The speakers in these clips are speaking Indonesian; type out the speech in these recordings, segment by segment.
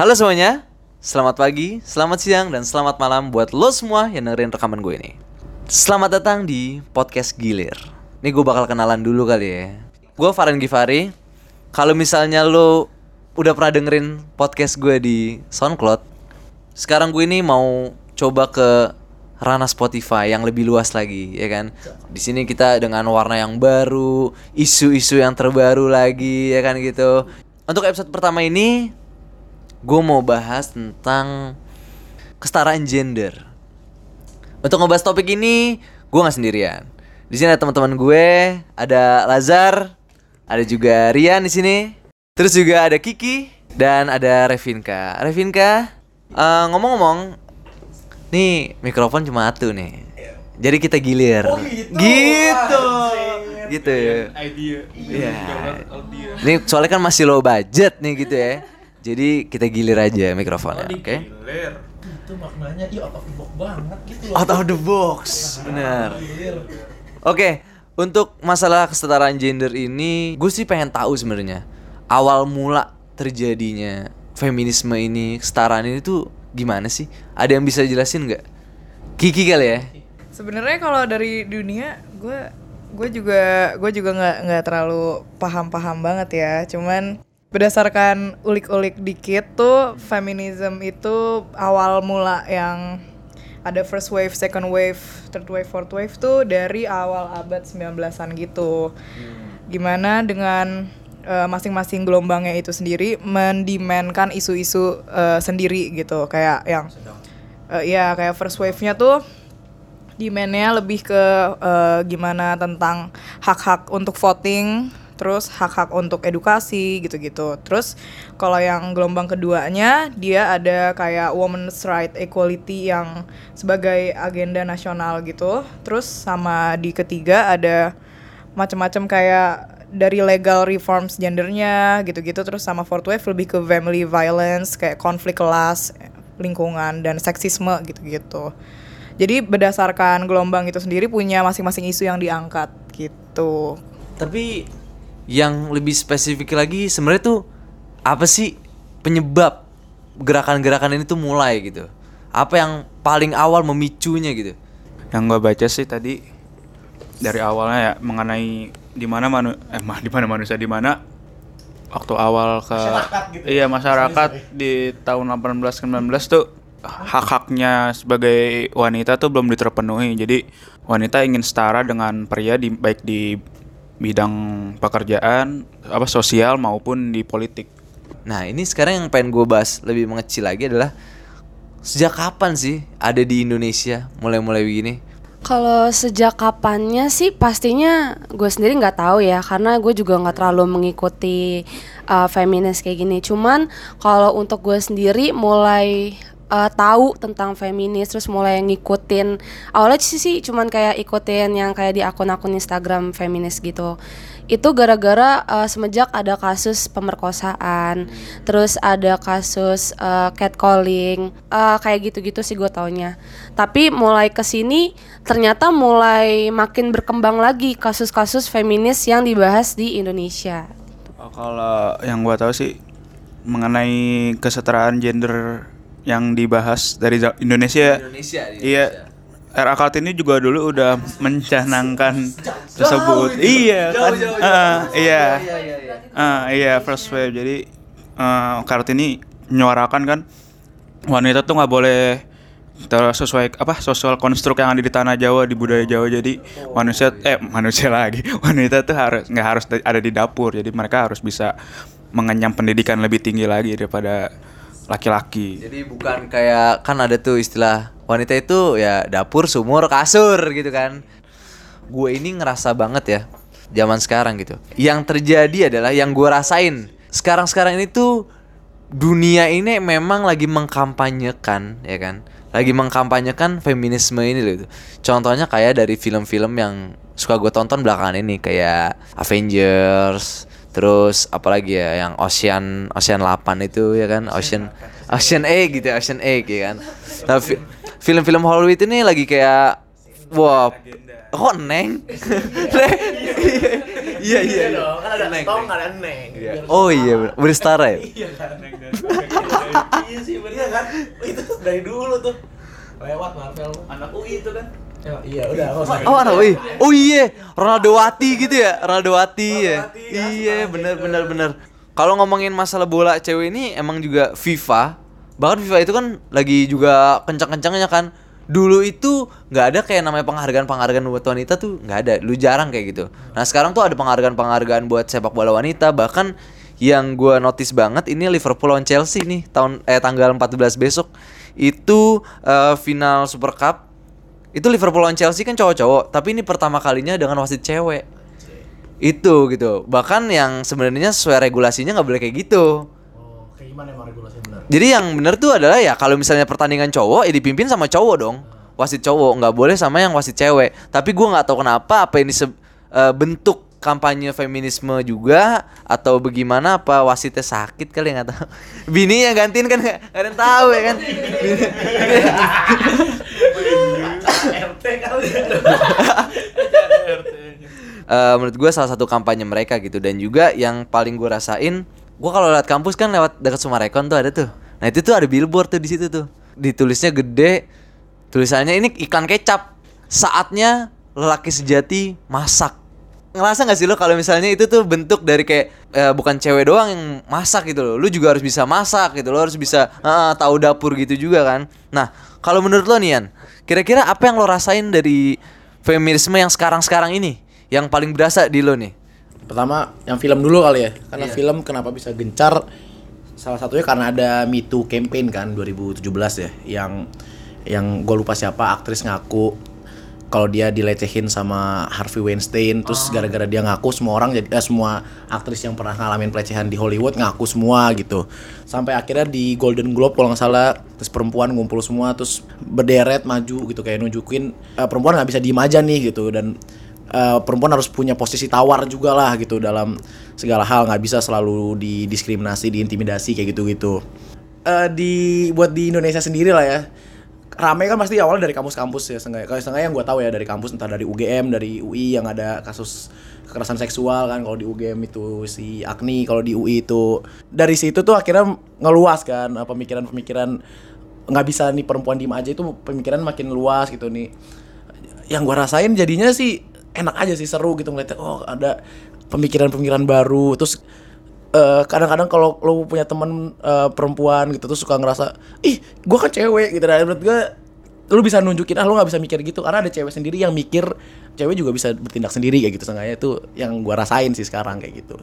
Halo semuanya, selamat pagi, selamat siang, dan selamat malam buat lo semua yang dengerin rekaman gue ini. Selamat datang di podcast Gilir. Ini gue bakal kenalan dulu kali ya. Gue Farhan Givari. Kalau misalnya lo udah pernah dengerin podcast gue di SoundCloud, sekarang gue ini mau coba ke ranah Spotify yang lebih luas lagi, ya kan? Di sini kita dengan warna yang baru, isu-isu yang terbaru lagi, ya kan gitu. Untuk episode pertama ini, gue mau bahas tentang kesetaraan gender. Untuk ngebahas topik ini, gue nggak sendirian. Di sini ada teman-teman gue, ada Lazar, ada juga Rian di sini. Terus juga ada Kiki dan ada Revinka. Revinka, eh, ngomong-ngomong, nih mikrofon cuma satu nih. Jadi kita gilir. Oh, gitu. Gitu. Anjir. Gitu ya. idea Iya. Download audio Ini soalnya kan masih low budget nih gitu ya. Jadi kita gilir aja mikrofonnya, Oh, oke? digilir. itu maknanya iya out of the box banget gitu loh Out of the box, benar. Oke, untuk masalah kesetaraan gender ini, gue sih pengen tahu sebenarnya awal mula terjadinya feminisme ini, kesetaraan ini tuh gimana sih? Ada yang bisa jelasin nggak? Kiki kali ya? Sebenarnya kalau dari dunia gue gue juga gue juga nggak nggak terlalu paham-paham banget ya. Cuman berdasarkan ulik-ulik dikit tuh feminism itu awal mula yang ada first wave, second wave, third wave, fourth wave tuh dari awal abad 19-an gitu. Gimana dengan eh, masing-masing gelombangnya itu sendiri mendimenkan isu-isu eh, sendiri gitu. Kayak yang eh, ya kayak first wave-nya tuh demandnya lebih ke eh, gimana tentang hak-hak untuk voting terus hak-hak untuk edukasi gitu-gitu. Terus kalau yang gelombang keduanya dia ada kayak women's right equality yang sebagai agenda nasional gitu. Terus sama di ketiga ada macam-macam kayak dari legal reforms gendernya gitu-gitu. Terus sama fourth wave lebih ke family violence kayak konflik kelas lingkungan dan seksisme gitu-gitu. Jadi berdasarkan gelombang itu sendiri punya masing-masing isu yang diangkat gitu. Tapi yang lebih spesifik lagi sebenarnya tuh apa sih penyebab gerakan-gerakan ini tuh mulai gitu? Apa yang paling awal memicunya gitu? yang gue baca sih tadi dari awalnya ya mengenai di mana manu eh ma- di mana manusia di mana waktu awal ke Masyarakat gitu ya? iya masyarakat di tahun 1819 tuh hak-haknya sebagai wanita tuh belum diterpenuhi jadi wanita ingin setara dengan pria di baik di bidang pekerjaan apa sosial maupun di politik Nah ini sekarang yang pengen gue bahas lebih mengecil lagi adalah sejak kapan sih ada di Indonesia mulai-mulai begini? Kalau sejak kapannya sih pastinya gue sendiri nggak tahu ya karena gue juga nggak terlalu mengikuti uh, feminis kayak gini. Cuman kalau untuk gue sendiri mulai uh, tahu tentang feminis terus mulai ngikutin awalnya sih sih cuman kayak ikutin yang kayak di akun-akun Instagram feminis gitu. Itu gara-gara uh, semenjak ada kasus pemerkosaan, terus ada kasus uh, catcalling, uh, kayak gitu-gitu sih gue taunya. Tapi mulai ke sini ternyata mulai makin berkembang lagi kasus-kasus feminis yang dibahas di Indonesia. Oh, Kalau yang gua tahu sih mengenai kesetaraan gender yang dibahas dari Indonesia. Indonesia, di Iya. RA Kartini juga dulu udah mencanangkan tersebut. iya kan? Ah, iya. Ah, iya first wave. Jadi eh, Kartini menyuarakan kan wanita tuh nggak boleh tersesuai apa sosial konstruk yang ada di tanah Jawa di budaya Jawa jadi manusia eh manusia lagi wanita tuh harus nggak harus ada di dapur jadi mereka harus bisa mengenyam pendidikan lebih tinggi lagi daripada laki-laki Jadi bukan kayak kan ada tuh istilah wanita itu ya dapur, sumur, kasur gitu kan. Gue ini ngerasa banget ya zaman sekarang gitu. Yang terjadi adalah yang gue rasain sekarang-sekarang ini tuh dunia ini memang lagi mengkampanyekan ya kan. Lagi mengkampanyekan feminisme ini loh. itu. Contohnya kayak dari film-film yang suka gue tonton belakangan ini kayak Avengers, terus apalagi ya yang Ocean Ocean 8 itu ya kan Ocean Ocean 8 gitu Ocean 8 ya kan nah, fi- film-film Hollywood ini lagi kayak wah kok neng Neng? Iya iya. iya. dong, kan Neng, ada neng. Iya. Oh iya, bersetara ya. Iya kan. Iya sih bener kan. Itu dari dulu tuh. Lewat Marvel. Anak UI itu kan. Ya, iya udah. Oh, wih. Oh iya, Ronaldo Wati gitu ya, Ronaldo Wati ya. Ya, Iya, bener gitu. bener bener. Kalau ngomongin masalah bola cewek ini emang juga FIFA. Bahkan FIFA itu kan lagi juga kencang-kencangnya kan. Dulu itu nggak ada kayak namanya penghargaan-penghargaan buat wanita tuh nggak ada. Lu jarang kayak gitu. Nah sekarang tuh ada penghargaan-penghargaan buat sepak bola wanita. Bahkan yang gua notice banget ini Liverpool lawan Chelsea nih tahun eh tanggal 14 besok itu eh, final Super Cup itu Liverpool lawan Chelsea kan cowok-cowok, tapi ini pertama kalinya dengan wasit cewek. Itu gitu. Bahkan yang sebenarnya sesuai regulasinya nggak boleh kayak gitu. Oh, kayak gimana emang regulasinya benar? Jadi yang benar tuh adalah ya kalau misalnya pertandingan cowok ya dipimpin sama cowok dong. Wasit cowok nggak boleh sama yang wasit cewek. Tapi gua nggak tahu kenapa apa ini se- eh, bentuk kampanye feminisme juga atau bagaimana apa wasitnya sakit kali nggak tahu. Bini yang gantiin kan nggak ada yang tahu ya kan. RT kali ya. Eh, menurut gue salah satu kampanye mereka gitu. Dan juga yang paling gue rasain gue kalau lewat kampus kan lewat dekat Sumarekon tuh ada tuh. Nah itu tuh ada billboard tuh di situ tuh. Ditulisnya gede tulisannya ini iklan kecap. Saatnya lelaki sejati masak. Ngerasa nggak sih lo kalau misalnya itu tuh bentuk dari kayak eh, bukan cewek doang yang masak gitu loh lu juga harus bisa masak gitu lo harus bisa eh, tahu dapur gitu juga kan. Nah kalau menurut lo Nian kira-kira apa yang lo rasain dari feminisme yang sekarang-sekarang ini yang paling berasa di lo nih Pertama yang film dulu kali ya. Karena Iya. film kenapa bisa gencar? Salah satunya karena ada Me Too campaign kan 2017 ya, yang yang gue lupa siapa aktris ngaku kalau dia dilecehin sama Harvey Weinstein terus gara-gara dia ngaku semua orang jadi eh, semua aktris yang pernah ngalamin pelecehan di Hollywood ngaku semua gitu. Sampai akhirnya di Golden Globe kalau nggak salah terus perempuan ngumpul semua terus berderet maju gitu kayak nunjukin eh, perempuan nggak bisa diem aja nih gitu. Dan eh, perempuan harus punya posisi tawar juga lah gitu dalam segala hal. Nggak bisa selalu didiskriminasi diintimidasi kayak gitu-gitu. Eh, di buat di Indonesia sendiri lah ya rame kan pasti awalnya dari kampus-kampus ya setengah kalau setengah yang gue tahu ya dari kampus entah dari UGM dari UI yang ada kasus kekerasan seksual kan kalau di UGM itu si Agni kalau di UI itu. Dari situ tuh akhirnya ngeluas kan eh, pemikiran-pemikiran nggak bisa nih perempuan diem aja itu pemikiran makin luas gitu nih. Yang gua rasain jadinya sih enak aja sih seru gitu ngeliatnya oh ada pemikiran-pemikiran baru terus eh, kadang-kadang kalau lo punya temen eh, perempuan gitu tuh suka ngerasa ih gua kan cewek gitu dan menurut gua lu bisa nunjukin ah lu nggak bisa mikir gitu karena ada cewek sendiri yang mikir cewek juga bisa bertindak sendiri kayak gitu seenggaknya itu yang gua rasain sih sekarang kayak gitu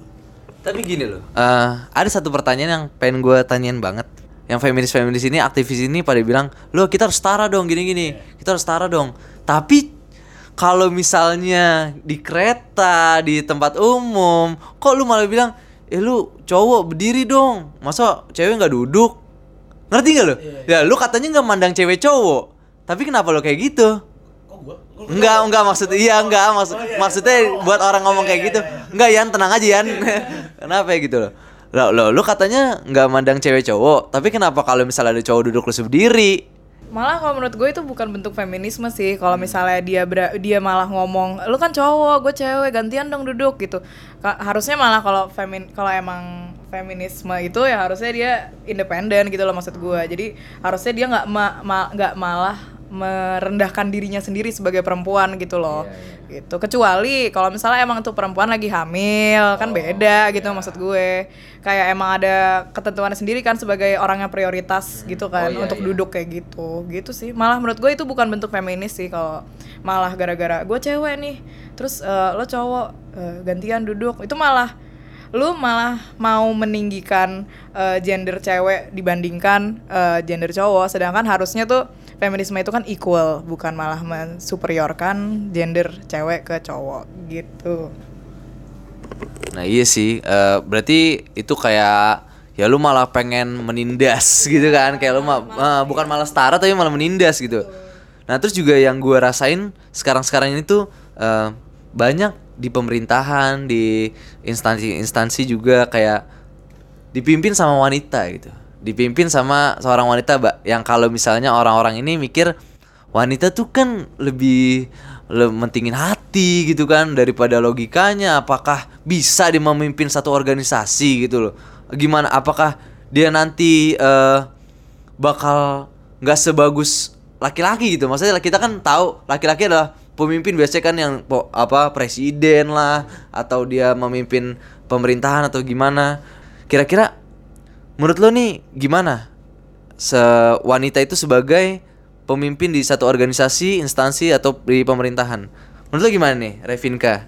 Tapi gini loh, eh, ada satu pertanyaan yang pengen gue tanyain banget. Yang feminis-feminis ini, aktivis ini pada bilang, lo kita harus setara dong, gini-gini. Kita harus setara dong. Tapi kalau misalnya di kereta, di tempat umum, kok lu malah bilang, eh lu cowok berdiri dong, masa cewek nggak duduk? Ngerti gak lo? Ya lu katanya nggak mandang cewek cowok, tapi kenapa lo kayak gitu? kok gua Enggak, enggak maksud iya enggak maksud maksudnya buat orang ngomong kayak gitu. Enggak Yan, tenang aja Yan. kenapa ya gitu loh? Lo, lo, lu katanya enggak mandang cewek cowok, tapi kenapa kalau misalnya ada cowok duduk lu berdiri? Malah kalau menurut gue itu bukan bentuk feminisme sih. Kalau misalnya dia bera- dia malah ngomong, lu kan cowok, gue cewek, gantian dong duduk gitu. Ka- harusnya malah kalau femin kalau emang feminisme itu ya harusnya dia independen gitu loh maksud gue. Jadi harusnya dia nggak ma- ma- malah merendahkan dirinya sendiri sebagai perempuan gitu loh. Gitu. Kecuali kalau misalnya emang tuh perempuan lagi hamil, kan beda gitu maksud gue. Kayak emang ada ketentuan sendiri kan sebagai orang yang prioritas gitu kan Oh, iya, untuk iya. duduk kayak gitu gitu sih malah menurut gue itu bukan bentuk feminis sih kalau malah gara-gara gue cewek nih terus eh, lo cowok eh, gantian duduk itu malah lu malah mau meninggikan eh, gender cewek dibandingkan eh, gender cowok sedangkan harusnya tuh feminisme itu kan equal bukan malah mensuperiorkan gender cewek ke cowok gitu. Nah iya sih, eh, berarti itu kayak ya lu malah pengen menindas gitu kan, kayak lu ma- eh, bukan malah setara tapi malah menindas gitu. Nah terus juga yang gue rasain sekarang-sekarang ini tuh eh, banyak di pemerintahan, di instansi-instansi juga kayak dipimpin sama wanita gitu, dipimpin sama seorang wanita, mbak, yang kalau misalnya orang-orang ini mikir wanita tuh kan lebih le- mentingin hati gitu kan daripada logikanya. Apakah bisa dia memimpin satu organisasi gitu loh? Gimana apakah dia nanti eh, bakal nggak sebagus laki-laki gitu? Maksudnya kita kan tahu laki-laki adalah pemimpin biasanya kan yang apa presiden lah atau dia memimpin pemerintahan atau gimana. Kira-kira menurut lo nih gimana se wanita itu sebagai pemimpin di satu organisasi, instansi atau di pemerintahan. Menurut lo gimana nih, Revinka?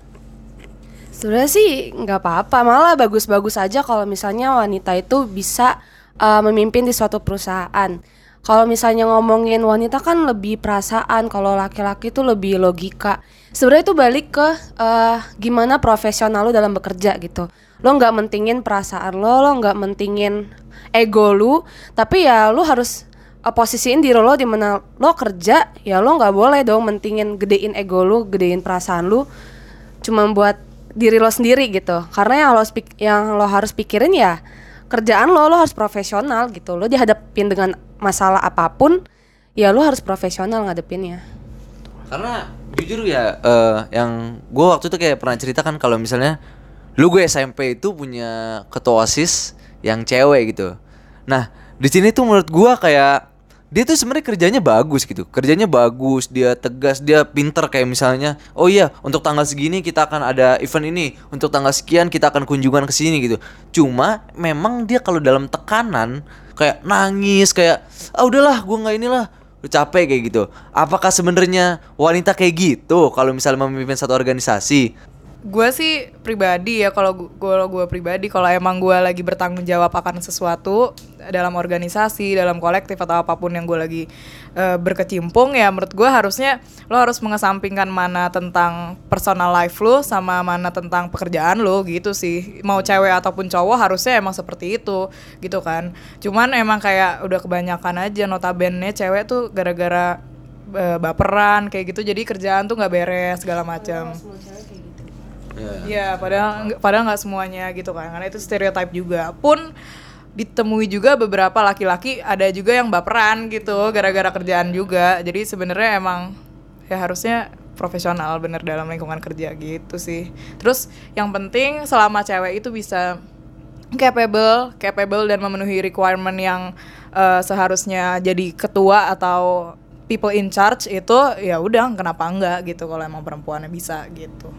Sebenarnya sih nggak apa-apa, malah bagus-bagus aja kalau misalnya wanita itu bisa uh, memimpin di suatu perusahaan. Kalau misalnya ngomongin wanita kan lebih perasaan, kalau laki-laki itu lebih logika. Sebenarnya itu balik ke uh, gimana profesional lu dalam bekerja gitu. Lo nggak mentingin perasaan lo, lo nggak mentingin ego lu, tapi ya lu harus uh, posisiin diri lo di mana lo kerja, ya lo nggak boleh dong mentingin gedein ego lu, gedein perasaan lu cuma buat diri lo sendiri gitu. Karena yang lo yang lo harus pikirin ya kerjaan lo lo harus profesional gitu. Lo dihadapin dengan masalah apa pun ya lo harus profesional ngadepinnya. Karena jujur ya, eh, yang gue waktu itu kayak pernah cerita kan kalau misalnya lu gue SMP itu punya ketua osis yang cewek gitu. Nah di sini tuh menurut gue kayak dia tuh sebenarnya kerjanya bagus gitu, kerjanya bagus, dia tegas, dia pinter kayak misalnya, oh iya untuk tanggal segini kita akan ada event ini, untuk tanggal sekian kita akan kunjungan ke sini gitu. Cuma memang dia kalau dalam tekanan kayak nangis kayak, ah udahlah gue nggak inilah, udah capek kayak gitu. Apakah sebenarnya wanita kayak gitu kalau misalnya memimpin satu organisasi? Gue sih pribadi ya kalau kalau gue pribadi kalau emang gue lagi bertanggung jawab akan sesuatu dalam organisasi dalam kolektif atau apa pun yang gue lagi eh, berkecimpung ya menurut gue harusnya lo harus mengesampingkan mana tentang personal life lo sama mana tentang pekerjaan lo gitu sih. Mau cewek ataupun cowok harusnya emang seperti itu gitu kan. Cuman emang kayak udah kebanyakan aja notabene cewek tuh gara-gara eh, baperan kayak gitu jadi kerjaan tuh nggak beres segala macam Iya, padahal padahal nggak semuanya gitu kan, karena itu stereotip juga. Pun ditemui juga beberapa laki-laki ada juga yang baperan gitu gara-gara kerjaan juga. Jadi sebenarnya emang ya harusnya profesional bener dalam lingkungan kerja gitu sih. Terus yang penting selama cewek itu bisa capable, capable dan memenuhi requirement yang eh, seharusnya jadi ketua atau people in charge itu ya udah kenapa enggak gitu kalau emang perempuannya bisa gitu.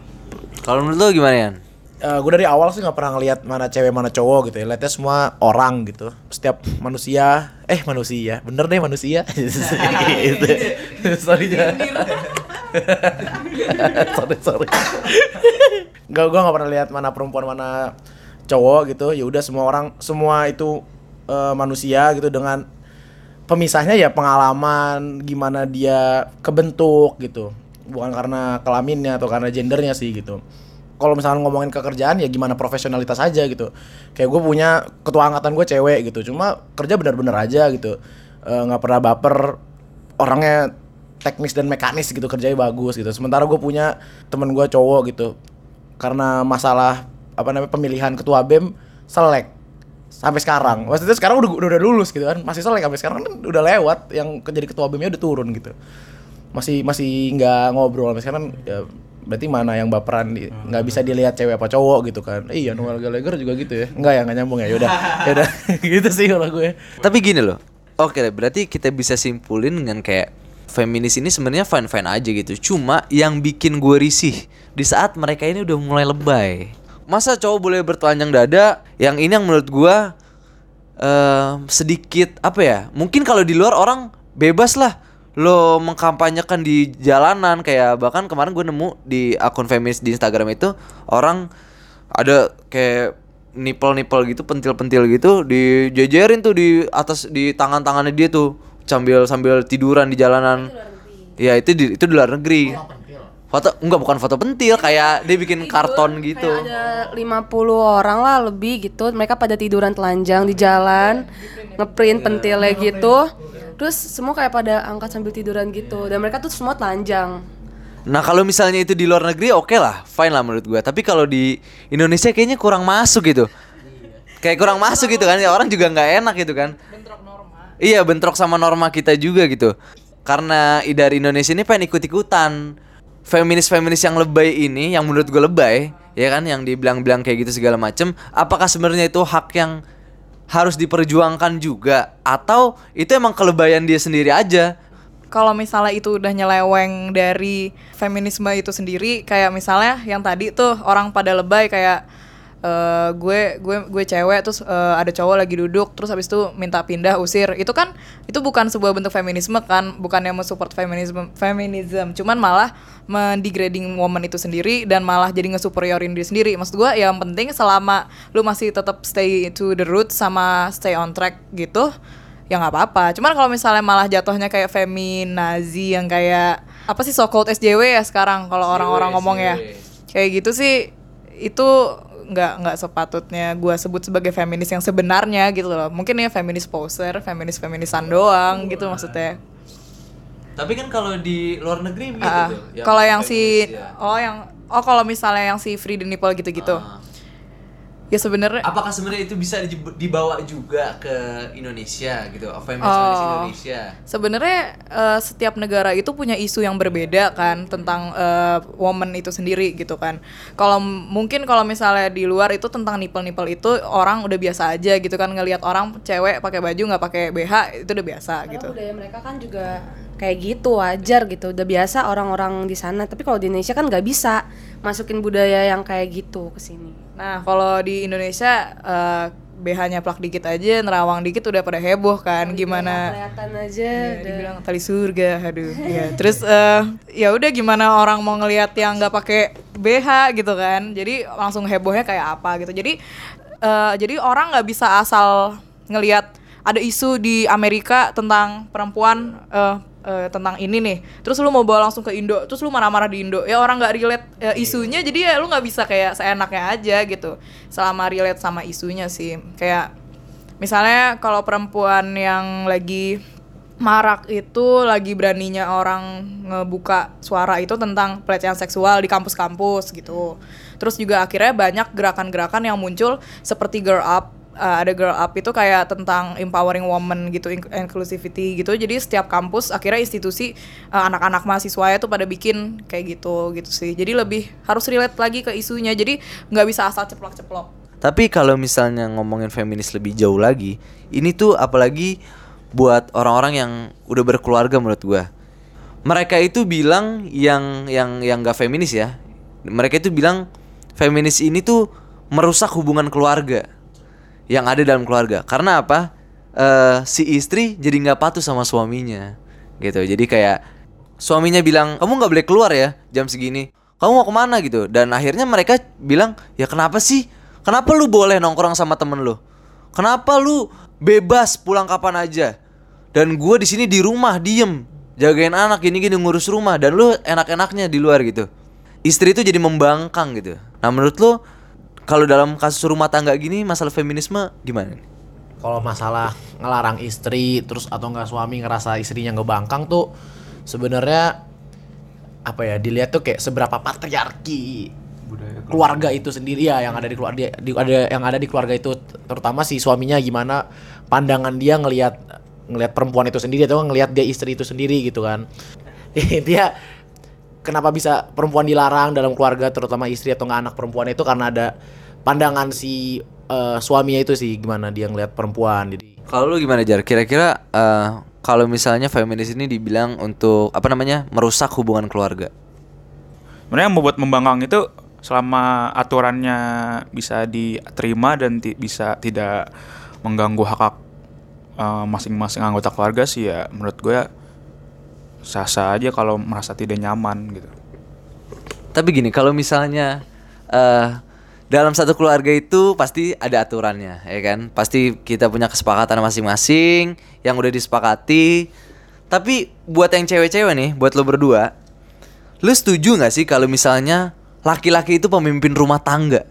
Kalau menurut lo gimana Yan? gue dari awal sih nggak pernah ngelihat mana cewek mana cowok gitu ya. Lihatnya semua orang gitu. Setiap manusia eh manusia. Bener deh manusia. Gitu. Sorry ya sorry sorry. Gak gue nggak pernah lihat mana perempuan mana cowok gitu. Ya udah semua orang semua itu eh, manusia gitu dengan pemisahnya ya pengalaman gimana dia kebentuk gitu bukan karena kelaminnya atau karena gendernya sih gitu. Kalau misalnya ngomongin kekerjaan ya gimana profesionalitas aja gitu. Kayak gue punya ketua angkatan gue cewek gitu. Cuma kerja bener-bener aja gitu. Eh, nggak pernah baper. Orangnya teknis dan mekanis gitu. Kerjanya bagus gitu. Sementara gue punya temen gue cowok gitu. Karena masalah apa namanya pemilihan ketua bem selek. Sampai sekarang. Maksudnya sekarang udah udah, udah lulus gitu kan. Masih selek sampai sekarang kan udah lewat. Yang jadi ketua bemnya udah turun gitu masih masih nggak ngobrol sekarang ya berarti mana yang baperan di- nggak bisa dilihat cewek apa cowok gitu kan iya Noel Gallagher juga gitu ya nggak ya nggak nyambung ya yaudah yaudah gitu sih kalau gue Tapi gini loh. Oke, berarti kita bisa simpulin dengan kayak feminis ini sebenarnya fine fine aja gitu. Cuma yang bikin gue risih di saat mereka ini udah mulai lebay. Masa cowok boleh bertelanjang dada? Yang ini yang menurut gue eh, sedikit apa ya? Mungkin kalau di luar orang bebas lah lo mengkampanyekan di jalanan kayak bahkan kemarin gue nemu di akun feminis di Instagram itu orang ada kayak nipel-nipel gitu, pentil-pentil gitu dijejerin tuh di atas di tangan-tangannya dia tuh sambil sambil tiduran di jalanan. Ya itu di itu di luar negeri. Foto enggak bukan foto pentil kayak dia bikin karton gitu. Kayak ada 50 orang lah lebih gitu mereka pada tiduran telanjang di jalan ngeprint pentilnya gitu terus semua kayak pada angkat sambil tiduran gitu dan mereka tuh semua telanjang Nah kalau misalnya itu di luar negeri oke lah, fine lah menurut gua. Tapi kalau di Indonesia kayaknya kurang masuk gitu. Kayak kurang masuk gitu kan, ya orang juga nggak enak gitu kan. Iya bentrok sama norma kita juga gitu. Karena dari Indonesia ini pengen ikut-ikutan. Feminis-feminis yang lebay ini yang menurut gue lebay ya kan yang dibilang-bilang kayak gitu segala macem apakah sebenarnya itu hak yang harus diperjuangkan juga? Atau itu emang kelebayan dia sendiri aja? Kalau misalnya itu udah nyeleweng dari feminisme itu sendiri kayak misalnya yang tadi tuh orang pada lebay kayak eh, gue gue gue cewek terus eh, ada cowok lagi duduk terus habis itu minta pindah usir. Itu kan itu bukan sebuah bentuk feminisme kan bukan yang mensupport feminisme feminism. Cuman malah mendegrading woman itu sendiri dan malah jadi ngesuperiorin diri sendiri. Maksud gue yang penting selama lu masih tetap stay to the root sama stay on track gitu ya nggak apa-apa. Cuman kalau misalnya malah jatuhnya kayak feminazi yang kayak apa sih so called SJW ya sekarang kalau orang-orang ngomong ya. Kayak gitu sih itu nggak nggak sepatutnya gue sebut sebagai feminis yang sebenarnya gitu loh. Mungkin ya feminis poser, feminis feminisan doang gitu maksudnya. tapi kan kalau di luar negeri gitu Ah, tuh yang kalau yang si ya. oh yang oh kalau misalnya yang si Free the Nipple gitu-gitu. Ah. Ya sebenarnya apakah sebenarnya itu bisa di- dibawa juga ke Indonesia gitu feminis-feminis Oh. Indonesia Sebenarnya eh, setiap negara itu punya isu yang berbeda kan tentang eh, woman itu sendiri gitu kan. Kalau mungkin kalau misalnya di luar itu tentang nipel-nipel itu orang udah biasa aja gitu kan ngelihat orang cewek pakai baju nggak pakai BH itu udah biasa Karena gitu. budaya mereka kan juga kayak gitu wajar gitu udah biasa orang-orang di sana tapi kalau di Indonesia kan nggak bisa masukin budaya yang kayak gitu ke sini Nah kalau di Indonesia eh, BH-nya plak dikit aja, nerawang dikit udah pada heboh kan gimana kelihatan aja Ya, udah. dibilang tali surga, aduh. ya. Terus eh, ya udah gimana orang mau ngelihat yang nggak pakai BH gitu kan. Jadi langsung hebohnya kayak apa gitu. Jadi eh, jadi orang nggak bisa asal ngelihat ada isu di Amerika tentang perempuan eh, eh, tentang ini nih. Terus lu mau bawa langsung ke Indo, terus lu marah-marah di Indo. Ya orang nggak relate eh, isunya, jadi ya lu nggak bisa kayak seenaknya aja gitu. Selama relate sama isunya sih. Kayak misalnya kalau perempuan yang lagi marak itu lagi beraninya orang ngebuka suara itu tentang pelecehan seksual di kampus-kampus gitu. Terus juga akhirnya banyak gerakan-gerakan yang muncul seperti girl up. Uh, ada girl up itu kayak tentang empowering woman gitu, in- inclusivity gitu. Jadi setiap kampus akhirnya institusi uh, anak-anak mahasiswa itu pada bikin kayak gitu gitu sih. Jadi lebih harus relate lagi ke isunya. Jadi nggak bisa asal ceplok-ceplok. Tapi kalau misalnya ngomongin feminis lebih jauh lagi, ini tuh apalagi buat orang-orang yang udah berkeluarga menurut gua. Mereka itu bilang yang yang yang gak feminis ya. Mereka itu bilang feminis ini tuh merusak hubungan keluarga yang ada dalam keluarga. Karena apa? Eh, si istri jadi nggak patuh sama suaminya, gitu. Jadi kayak suaminya bilang kamu nggak boleh keluar ya jam segini. Kamu mau ke mana gitu? Dan akhirnya mereka bilang ya kenapa sih? Kenapa lu boleh nongkrong sama temen lu? Kenapa lu bebas pulang kapan aja? Dan gue di sini di rumah diem jagain anak gini gini ngurus rumah dan lu enak-enaknya di luar gitu. Istri itu jadi membangkang gitu. Nah menurut lu kalau dalam kasus rumah tangga gini masalah feminisme gimana? nih? Kalau masalah ngelarang istri terus atau enggak suami ngerasa istrinya ngebangkang tuh sebenarnya apa ya dilihat tuh kayak seberapa patriarki keluarga itu sendiri ya yang ada di keluarga di, ada yang ada di keluarga itu terutama si suaminya gimana pandangan dia ngelihat ngelihat perempuan itu sendiri atau ngelihat dia istri itu sendiri gitu kan dia kenapa bisa perempuan dilarang dalam keluarga terutama istri atau nggak anak perempuan itu karena ada pandangan si eh, suaminya itu sih gimana dia ngelihat perempuan jadi Kalau lu gimana Jar? Kira-kira eh, kalau misalnya feminis ini dibilang untuk apa namanya merusak hubungan keluarga? Sebenarnya yang membuat membangkang itu selama aturannya bisa diterima dan ti- bisa tidak mengganggu hak hak eh, masing-masing anggota keluarga sih ya menurut gue sah-sah aja kalau merasa tidak nyaman gitu. Tapi gini, kalau misalnya eh dalam satu keluarga itu pasti ada aturannya, ya kan? Pasti kita punya kesepakatan masing-masing yang udah disepakati. Tapi buat yang cewek-cewek nih, buat lo berdua, lu setuju nggak sih kalau misalnya laki-laki itu pemimpin rumah tangga?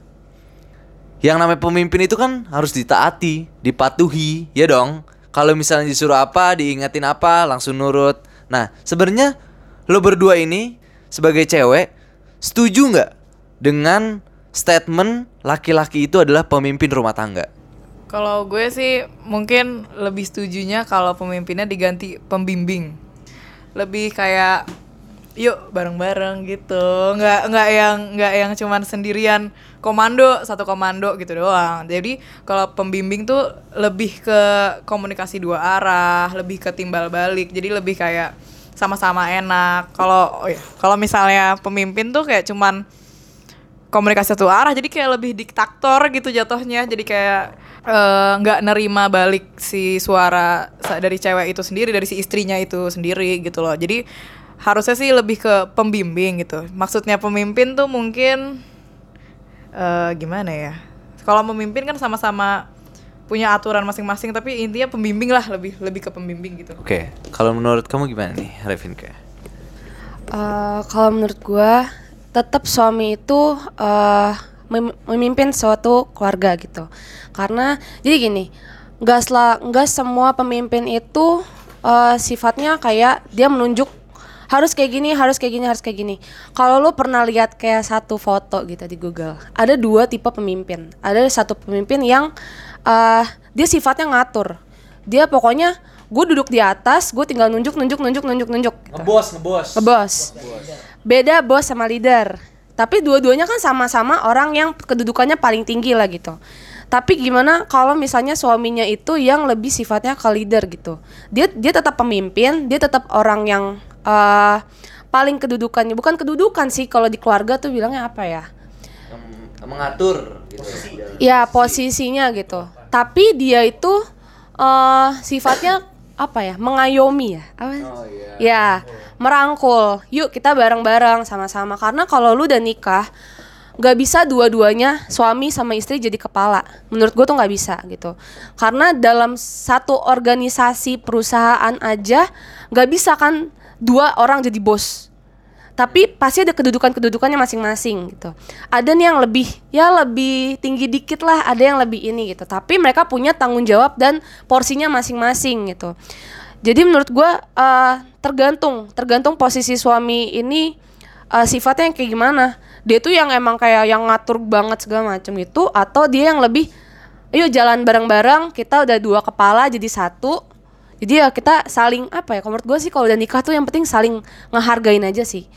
Yang namanya pemimpin itu kan harus ditaati, dipatuhi, ya dong. Kalau misalnya disuruh apa, diingetin apa, langsung nurut. Nah, sebenarnya lo berdua ini sebagai cewek setuju nggak dengan statement laki-laki itu adalah pemimpin rumah tangga? Kalau gue sih mungkin lebih setujunya kalau pemimpinnya diganti pembimbing. Lebih kayak yuk bareng-bareng gitu nggak nggak yang nggak yang cuman sendirian komando satu komando gitu doang jadi kalau pembimbing tuh lebih ke komunikasi dua arah lebih ke timbal balik jadi lebih kayak sama-sama enak kalau oh ya kalau misalnya pemimpin tuh kayak cuman komunikasi satu arah jadi kayak lebih diktator gitu jatuhnya. Jadi kayak eh, nggak nerima balik si suara dari cewek itu sendiri dari si istrinya itu sendiri gitu loh. Jadi harusnya sih lebih ke pembimbing gitu. Maksudnya pemimpin tuh mungkin eh gimana ya? Kalau memimpin kan sama-sama punya aturan masing-masing tapi intinya pembimbing lah lebih lebih ke pembimbing gitu. Oke, kalau menurut kamu gimana nih, Revinka? Eh, kalau menurut gua tetap suami itu eh mem- memimpin suatu keluarga gitu karena jadi gini nggak semua pemimpin itu eh, sifatnya kayak dia menunjuk harus kayak gini harus kayak gini harus kayak gini kalau lu pernah lihat kayak satu foto gitu di Google ada dua tipe pemimpin ada satu pemimpin yang eh, dia sifatnya ngatur dia pokoknya gue duduk di atas gue tinggal nunjuk nunjuk nunjuk nunjuk nunjuk gitu. Ngebos, ngebos. Ngebos. Beda bos sama leader. Tapi dua-duanya kan sama-sama orang yang kedudukannya paling tinggi lah gitu. Tapi gimana kalau misalnya suaminya itu yang lebih sifatnya ke leader gitu. Dia dia tetap pemimpin, dia tetap orang yang eh, paling kedudukannya bukan kedudukan sih kalau di keluarga tuh bilangnya apa ya? mengatur gitu. Ya posisinya gitu. Tapi dia itu eh sifatnya apa ya? Mengayomi ya. Apa? Ya, merangkul. Yuk kita bareng-bareng sama-sama. Karena kalau lu udah nikah, nggak bisa dua-duanya suami sama istri jadi kepala. Menurut gue tuh nggak bisa gitu. Karena dalam satu organisasi perusahaan aja nggak bisa kan dua orang jadi bos tapi pasti ada kedudukan-kedudukannya masing-masing gitu. Ada nih yang lebih ya lebih tinggi dikit lah, ada yang lebih ini gitu. Tapi mereka punya tanggung jawab dan porsinya masing-masing gitu. Jadi menurut gua eh, tergantung, tergantung posisi suami ini eh, sifatnya yang kayak gimana. Dia tuh yang emang kayak yang ngatur banget segala macam itu atau dia yang lebih ayo jalan bareng-bareng, kita udah dua kepala jadi satu. Jadi ya kita saling apa ya? Kalau menurut gue sih kalau udah nikah tuh yang penting saling ngehargain aja sih.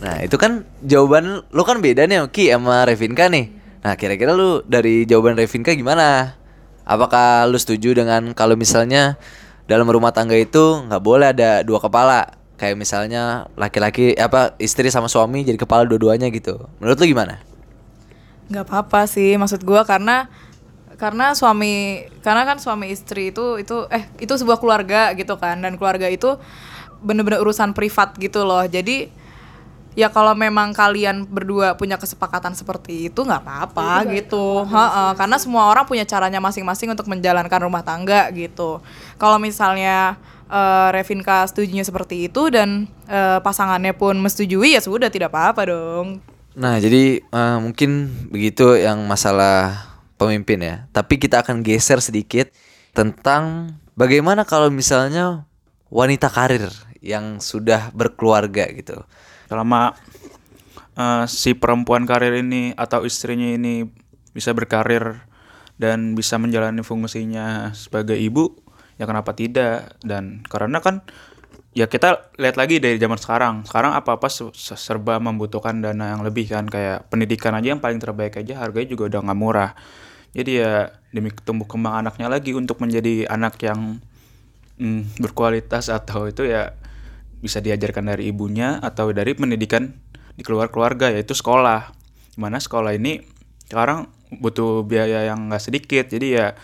Nah, itu kan jawaban lu kan beda nih Ki sama Revinka nih. Nah, kira-kira lu dari jawaban Revinka gimana? Apakah lu setuju dengan kalau misalnya dalam rumah tangga itu nggak boleh ada dua kepala? Kayak misalnya laki-laki apa istri sama suami jadi kepala dua-duanya gitu. Menurut lu gimana? nggak apa-apa sih maksud gua karena karena suami karena kan suami istri itu itu eh itu sebuah keluarga gitu kan. Dan keluarga itu bener-bener urusan privat gitu loh. Jadi ya kalau memang kalian berdua punya kesepakatan seperti itu nggak apa-apa gitu. Ha-ha, karena semua orang punya caranya masing-masing untuk menjalankan rumah tangga gitu. Kalau misalnya eh, Revinka setujunya seperti itu dan eh, pasangannya pun menyetujui ya sudah tidak apa-apa dong. Nah, jadi eh, mungkin begitu yang masalah pemimpin ya. Tapi kita akan geser sedikit tentang bagaimana kalau misalnya wanita karir yang sudah berkeluarga gitu. selama eh, si perempuan karir ini atau istrinya ini bisa berkarir dan bisa menjalani fungsinya sebagai ibu ya kenapa tidak dan karena kan ya kita lihat lagi dari zaman sekarang sekarang apa apa serba membutuhkan dana yang lebih kan kayak pendidikan aja yang paling terbaik aja harganya juga udah nggak murah jadi ya demi tumbuh kembang anaknya lagi untuk menjadi anak yang mm, berkualitas atau itu ya bisa diajarkan dari ibunya atau dari pendidikan di keluar keluarga yaitu sekolah. Di mana sekolah ini sekarang butuh biaya yang nggak sedikit. Jadi ya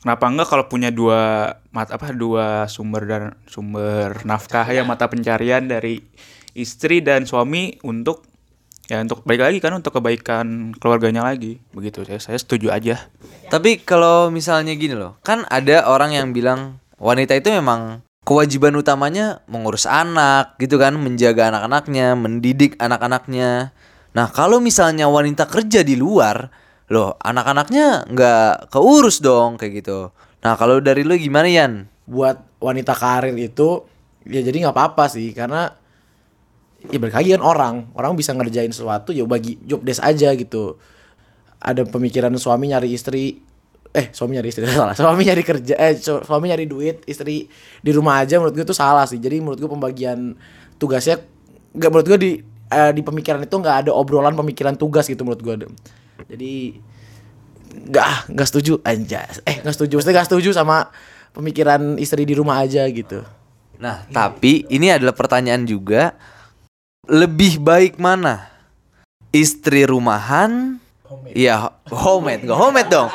kenapa enggak kalau punya dua mata apa dua sumber dan sumber nafkah ya mata pencarian dari istri dan suami untuk ya untuk baik lagi kan untuk kebaikan keluarganya lagi begitu saya saya setuju aja Tapi kalau misalnya gini loh, kan ada orang yang bilang wanita itu memang kewajiban utamanya mengurus anak gitu kan, menjaga anak-anaknya, mendidik anak-anaknya. Nah, kalau misalnya wanita kerja di luar, loh anak-anaknya nggak keurus dong kayak gitu. Nah, kalau dari lu gimana Yan? buat wanita karir itu ya jadi nggak apa-apa sih karena ya balik kan orang. Orang bisa ngerjain sesuatu ya bagi job desk aja gitu. Ada pemikiran suami nyari istri eh suami nyari istri salah. Suami nyari kerja eh su- suami nyari duit istri di rumah aja menurut gue itu salah sih. Jadi menurut gue pembagian tugasnya nggak menurut gue di eh, di pemikiran itu nggak ada obrolan pemikiran tugas gitu menurut gue jadi nggak nggak setuju. Anjas. Eh nggak setuju. Maksudnya nggak setuju sama pemikiran istri di rumah aja gitu. Nah, tapi ini adalah pertanyaan juga lebih baik mana? Istri rumahan? Iya, homemade, nggak homemade dong.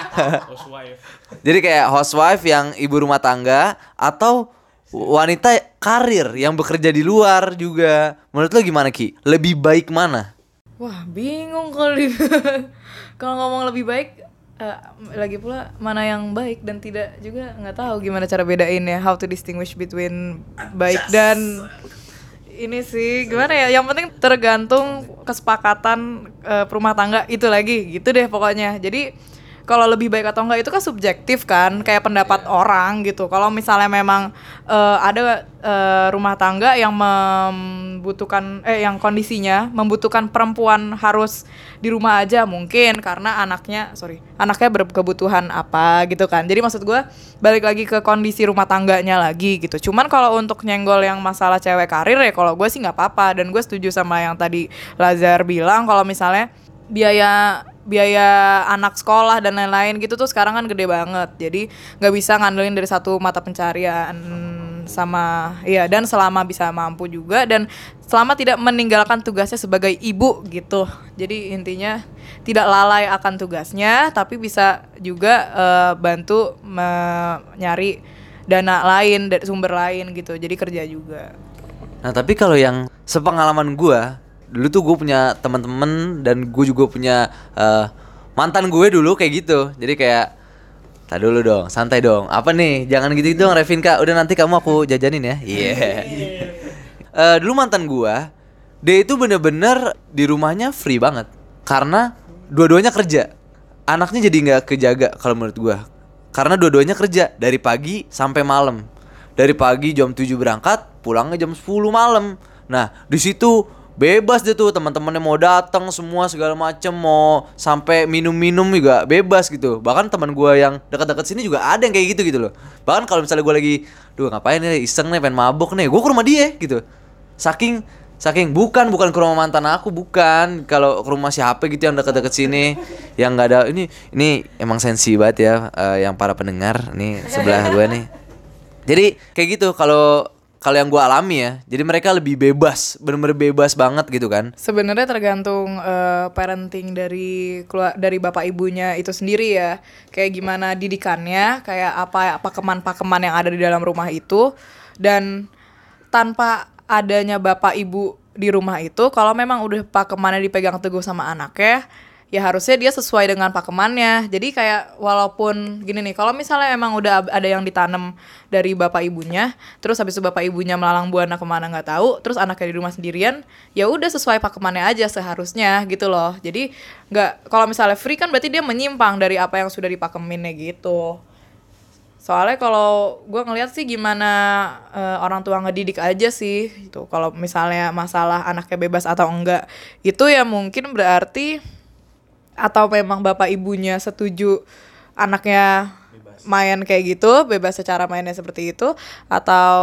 Jadi kayak housewife yang ibu rumah tangga atau wanita karir yang bekerja di luar juga. Menurut lo gimana Ki? Lebih baik mana? Wah bingung kali Kalau ngomong lebih baik eh, Lagi pula mana yang baik dan tidak juga nggak tahu gimana cara bedainnya How to distinguish between baik dan ini sih gimana ya yang penting tergantung kesepakatan eh, perumah tangga itu lagi gitu deh pokoknya. Jadi kalau lebih baik atau enggak itu kan subjektif kan kayak pendapat orang gitu. Kalau misalnya memang eh, ada eh, rumah tangga yang membutuhkan eh yang kondisinya membutuhkan perempuan harus di rumah aja mungkin karena anaknya sorry anaknya berkebutuhan apa gitu kan. Jadi maksud gue balik lagi ke kondisi rumah tangganya lagi gitu. Cuman kalau untuk nyenggol yang masalah cewek karir ya kalau gue sih nggak apa-apa. Dan gue setuju sama yang tadi Lazar bilang kalau misalnya biaya biaya anak sekolah dan lain-lain gitu tuh sekarang kan gede banget. Jadi nggak bisa ngandelin dari satu mata pencarian sama iya dan selama bisa mampu juga dan selama tidak meninggalkan tugasnya sebagai ibu gitu. Jadi intinya tidak lalai akan tugasnya tapi bisa juga eh, bantu nyari dana lain dari sumber lain gitu. Jadi kerja juga. Nah tapi kalau yang sepengalaman gua dulu tuh gue punya teman-teman dan gue juga punya eh, mantan gue dulu kayak gitu. Jadi kayak Tak dulu dong, santai dong. Apa nih? Jangan gitu dong, Revin kak. Udah nanti kamu aku jajanin ya. Iya. Eh, dulu mantan gua, dia itu bener-bener di rumahnya free banget. Karena dua-duanya kerja. Anaknya jadi nggak kejaga kalau menurut gua. Karena dua-duanya kerja dari pagi sampai malam. Dari pagi jam 7 berangkat, pulangnya jam 10 malam. Nah, di situ bebas deh tuh teman-temannya mau datang semua segala macem mau sampai minum-minum juga bebas gitu. Bahkan teman gua yang dekat-dekat sini juga ada yang kayak gitu gitu loh. Bahkan kalau misalnya gua lagi duh ngapain nih? Iseng nih pengen mabok nih. Gua ke rumah dia gitu. Saking saking bukan bukan ke rumah mantan aku bukan. Kalau ke rumah siapa gitu yang dekat-dekat sini yang nggak ada ini ini emang sensi banget ya eh, yang para pendengar nih sebelah gua nih. Jadi kayak gitu. Kalau kalau yang gua alami ya jadi mereka lebih bebas bener-bener bebas banget gitu kan Sebenarnya tergantung eh, parenting dari kelua- dari bapak ibunya itu sendiri ya. Kayak gimana didikannya, kayak apa pakeman-pakeman yang ada di dalam rumah itu dan tanpa adanya bapak ibu di rumah itu kalau memang udah pakemannya dipegang teguh sama anaknya ya harusnya dia sesuai dengan pakemannya. Jadi kayak walaupun gini nih kalau misalnya emang udah ada yang ditanam dari bapak ibunya terus habis itu bapak ibunya melalang buana ke mana nggak tahu terus anaknya di rumah sendirian ya udah sesuai pakemannya aja seharusnya gitu loh. Jadi nggak kalau misalnya free kan berarti dia menyimpang dari apa yang sudah dipakeminnya gitu. Soalnya kalau gue ngeliat sih gimana eh, orang tua ngedidik aja sih itu kalau misalnya masalah anaknya bebas atau enggak itu ya mungkin berarti atau memang bapak ibunya setuju anaknya main kayak gitu bebas secara mainnya seperti itu atau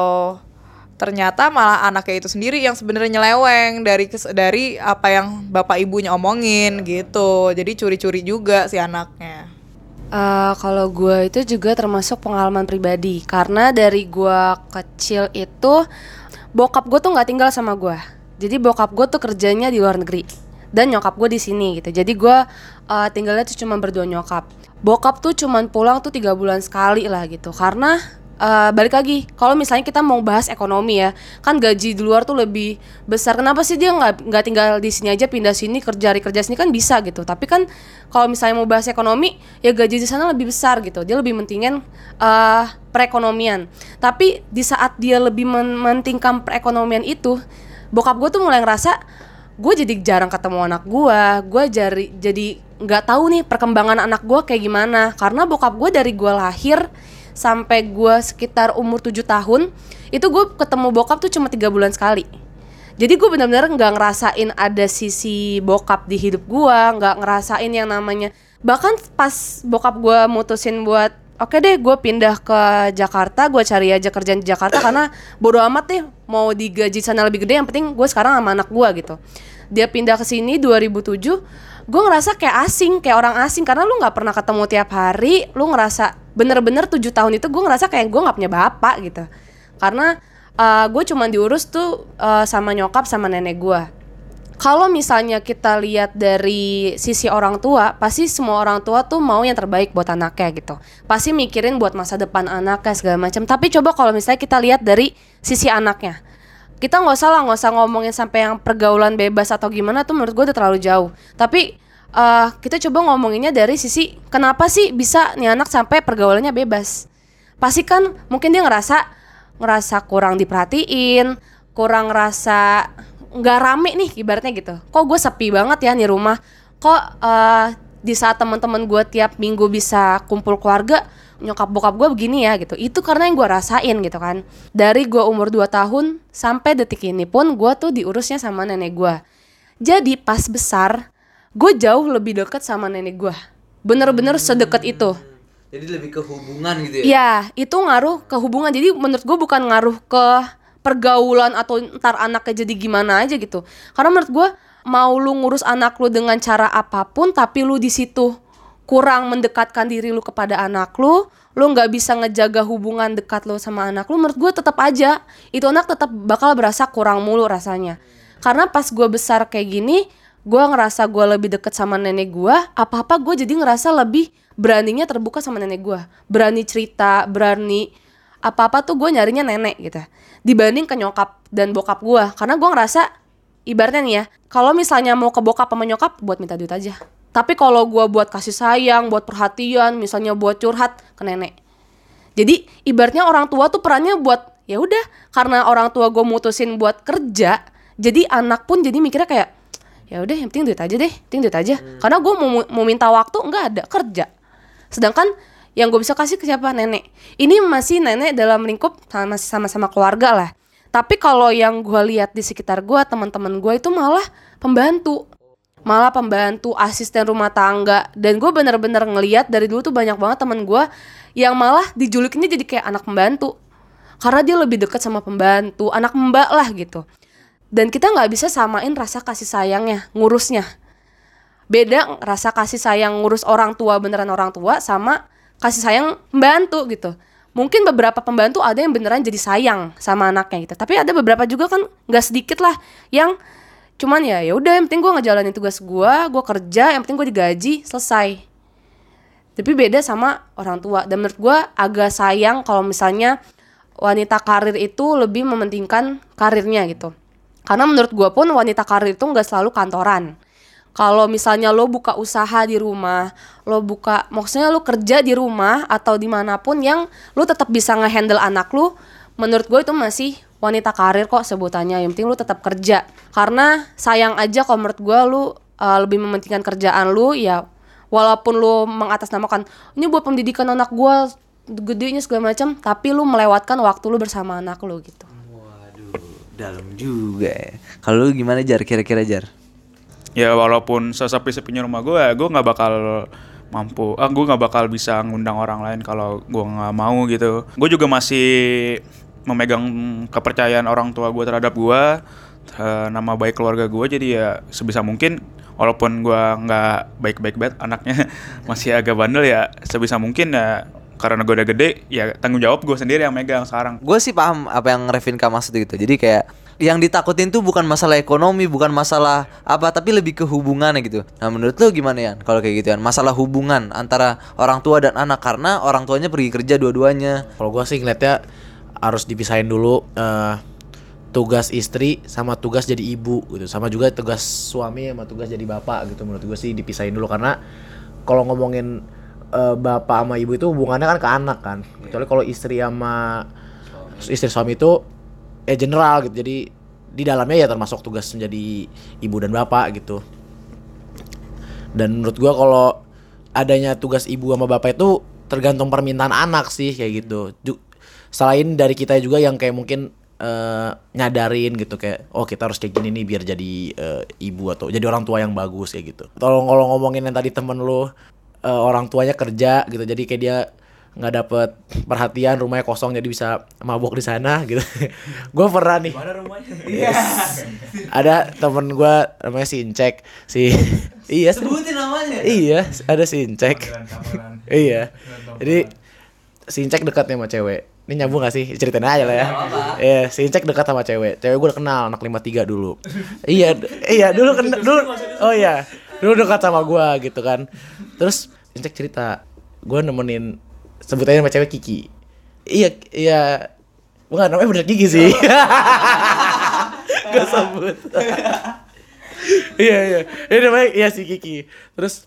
ternyata malah anaknya itu sendiri yang sebenarnya nyeleweng dari kes- dari apa yang bapak ibunya omongin gitu. Jadi curi-curi juga si anaknya. Eh, kalau gue itu juga termasuk pengalaman pribadi. Karena dari gue kecil itu bokap gue tuh nggak tinggal sama gue jadi bokap gue tuh kerjanya di luar negeri dan nyokap gue di sini gitu. Jadi gue eh, tinggalnya tuh cuma berdua nyokap. Bokap tuh cuman pulang tuh tiga bulan sekali lah gitu. Karena eh, balik lagi kalau misalnya kita mau bahas ekonomi ya kan gaji di luar tuh lebih besar. Kenapa sih dia nggak nggak tinggal di sini aja pindah sini kerja kerja sini? Kan bisa gitu. Tapi kan kalau misalnya mau bahas ekonomi ya gaji di sana lebih besar gitu. Dia lebih mentingin eh perekonomian. Tapi di saat dia lebih men- mentingkan perekonomian itu bokap gue tuh mulai ngerasa gue jadi jarang ketemu anak gue gue jadi jadi nggak tahu nih perkembangan anak gue kayak gimana. Karena bokap gue dari gue lahir sampai gue sekitar umur 7 tahun itu gue ketemu bokap tuh cuma tiga bulan sekali. Jadi gue benar-benar nggak ngerasain ada sisi bokap di hidup gue nggak ngerasain yang namanya. Bahkan pas bokap gue mutusin buat oke deh gue pindah ke Jakarta gue cari aja kerjaan di Jakarta karena bodo amat deh mau digaji sana lebih gede yang penting gue sekarang sama anak gue gitu. Dia pindah ke sini 2007 gue ngerasa kayak asing kayak orang asing. Karena lu nggak pernah ketemu tiap hari lu ngerasa bener-bener tujuh tahun itu gue ngerasa kayak gue nggak punya bapak gitu. Karena uh, gue cuma diurus tuh uh, sama nyokap sama nenek gue kalau misalnya kita lihat dari sisi orang tua, pasti semua orang tua tuh mau yang terbaik buat anaknya gitu. Pasti mikirin buat masa depan anaknya segala macam. Tapi coba kalau misalnya kita lihat dari sisi anaknya, kita nggak usah lah nggak usah ngomongin sampai yang pergaulan bebas atau gimana tuh menurut gue udah terlalu jauh. Tapi uh, kita coba ngomonginnya dari sisi kenapa sih bisa nih anak sampai pergaulannya bebas? Pasti kan mungkin dia ngerasa ngerasa kurang diperhatiin, kurang ngerasa nggak rame nih ibaratnya gitu. Kok gue sepi banget ya nih rumah? Kok uh, di saat teman-teman gue tiap minggu bisa kumpul keluarga nyokap bokap gue begini ya gitu. Itu karena yang gue rasain gitu kan. Dari gue umur 2 tahun sampai detik ini pun gue tuh diurusnya sama nenek gue jadi pas besar gue jauh lebih deket sama nenek gue bener-bener sedekat itu. Jadi lebih ke hubungan gitu ya? Ya, itu ngaruh ke hubungan. Jadi menurut gue bukan ngaruh ke pergaulan atau ntar anaknya jadi gimana aja gitu. Karena menurut gue mau lu ngurus anak lu dengan cara apa pun, tapi lu di situ kurang mendekatkan diri lu kepada anak lu, lu nggak bisa ngejaga hubungan dekat lu sama anak lu, menurut gue tetap aja itu anak tetap bakal berasa kurang mulu rasanya. Karena pas gue besar kayak gini, gue ngerasa gue lebih deket sama nenek gue, apa-apa gue jadi ngerasa lebih beraninya terbuka sama nenek gue, berani cerita, berani apa-apa tuh gue nyarinya nenek gitu. Dibanding ke nyokap dan bokap gue. Karena gue ngerasa ibaratnya nih ya kalau misalnya mau ke bokap sama nyokap buat minta duit aja. Tapi kalau gue buat kasih sayang buat perhatian misalnya buat curhat ke nenek. Jadi ibaratnya orang tua tuh perannya buat ya udah karena orang tua gue mutusin buat kerja jadi anak pun jadi mikirnya kayak ya udah yang penting duit aja deh penting duit aja. Karena gue mau mau minta waktu nggak ada kerja. Sedangkan yang gue bisa kasih ke siapa? Nenek. Ini masih nenek dalam lingkup sama sama-sama keluarga lah. Tapi kalau yang gue lihat di sekitar gue teman-teman gue itu malah pembantu. Malah pembantu asisten rumah tangga. Dan gue bener-bener ngeliat dari dulu tuh banyak banget temen gue yang malah dijulikinnya jadi kayak anak pembantu. Karena dia lebih dekat sama pembantu anak mbak lah gitu. Dan kita nggak bisa samain rasa kasih sayangnya ngurusnya. Beda rasa kasih sayang ngurus orang tua beneran orang tua sama kasih sayang membantu gitu. Mungkin beberapa pembantu ada yang beneran jadi sayang sama anaknya gitu. Tapi ada beberapa juga kan nggak sedikit lah yang cuman ya ya udah yang penting gue ngejalanin tugas gue gue kerja yang penting gue digaji selesai. Tapi beda sama orang tua. Dan menurut gue agak sayang kalau misalnya wanita karir itu lebih mementingkan karirnya gitu. Karena menurut gue pun wanita karir itu nggak selalu kantoran kalau misalnya lo buka usaha di rumah, lo buka, maksudnya lo kerja di rumah atau di mana pun yang lo tetap bisa ngehandle anak lo, menurut gue itu masih wanita karir kok sebutannya. Yang penting lo tetap kerja. Karena sayang aja kalau menurut gue lo uh, lebih mementingkan kerjaan lo, ya walaupun lo mengatasnamakan ini buat pendidikan anak gue gedenya segala macam, tapi lo melewatkan waktu lo bersama anak lo gitu. Waduh, dalam juga ya. Kalau gimana jar kira-kira jar? Ya walaupun sesepi-sepinya rumah gue gue nggak bakal mampu ah gue nggak bakal bisa ngundang orang lain kalau gue nggak mau gitu gue juga masih memegang kepercayaan orang tua gue terhadap gue nama baik keluarga gue jadi ya sebisa mungkin walaupun gue nggak baik-baik banget anaknya masih agak bandel ya sebisa mungkin ya karena gue udah gede ya tanggung jawab gue sendiri yang megang sekarang Gue sih paham apa yang Revinka maksud gitu. Jadi kayak yang ditakutin tuh bukan masalah ekonomi, bukan masalah apa, tapi lebih ke hubungannya gitu. Nah, menurut lu gimana ya kalau kayak gitu kan? Masalah hubungan antara orang tua dan anak karena orang tuanya pergi kerja dua-duanya. Kalau gua sih ngeliatnya harus dipisahin dulu eh, tugas istri sama tugas jadi ibu gitu. Sama juga tugas suami sama tugas jadi bapak gitu. Menurut gua sih dipisahin dulu karena kalau ngomongin eh, bapak sama ibu itu hubungannya kan ke anak kan. Kecuali kalau istri sama istri suami itu ya general gitu. Jadi di dalamnya ya termasuk tugas menjadi ibu dan bapak gitu. Dan menurut gua kalau adanya tugas ibu sama bapak itu tergantung permintaan anak sih kayak gitu. Selain dari kita juga yang kayak mungkin eh, nyadarin gitu kayak oh kita harus kayak gini nih biar jadi eh, ibu atau jadi orang tua yang bagus kayak gitu. Tolong kalau ngomongin yang tadi temen lu eh, orang tuanya kerja gitu jadi kayak dia nggak dapet perhatian rumahnya kosong jadi bisa mabok di sana gitu. Gue pernah nih. Mana rumahnya? Yes. ada temen gue namanya si Incek si iya. Sebutin namanya. iya ada si Incek. Iya. Jadi si Incek dekat nih sama cewek. Ini nyambung gak sih? Ceritain aja lah ya. Iya si Incek dekat sama cewek. Cewek gue udah kenal anak 53 dulu. Iya iya dulu kena dulu oh iya dulu dekat sama gue gitu kan. Terus Incek cerita gue nemenin sebut aja nama cewek Kiki iya iya bukan namanya bener Kiki sih gak sebut iya iya ini namanya iya si Kiki terus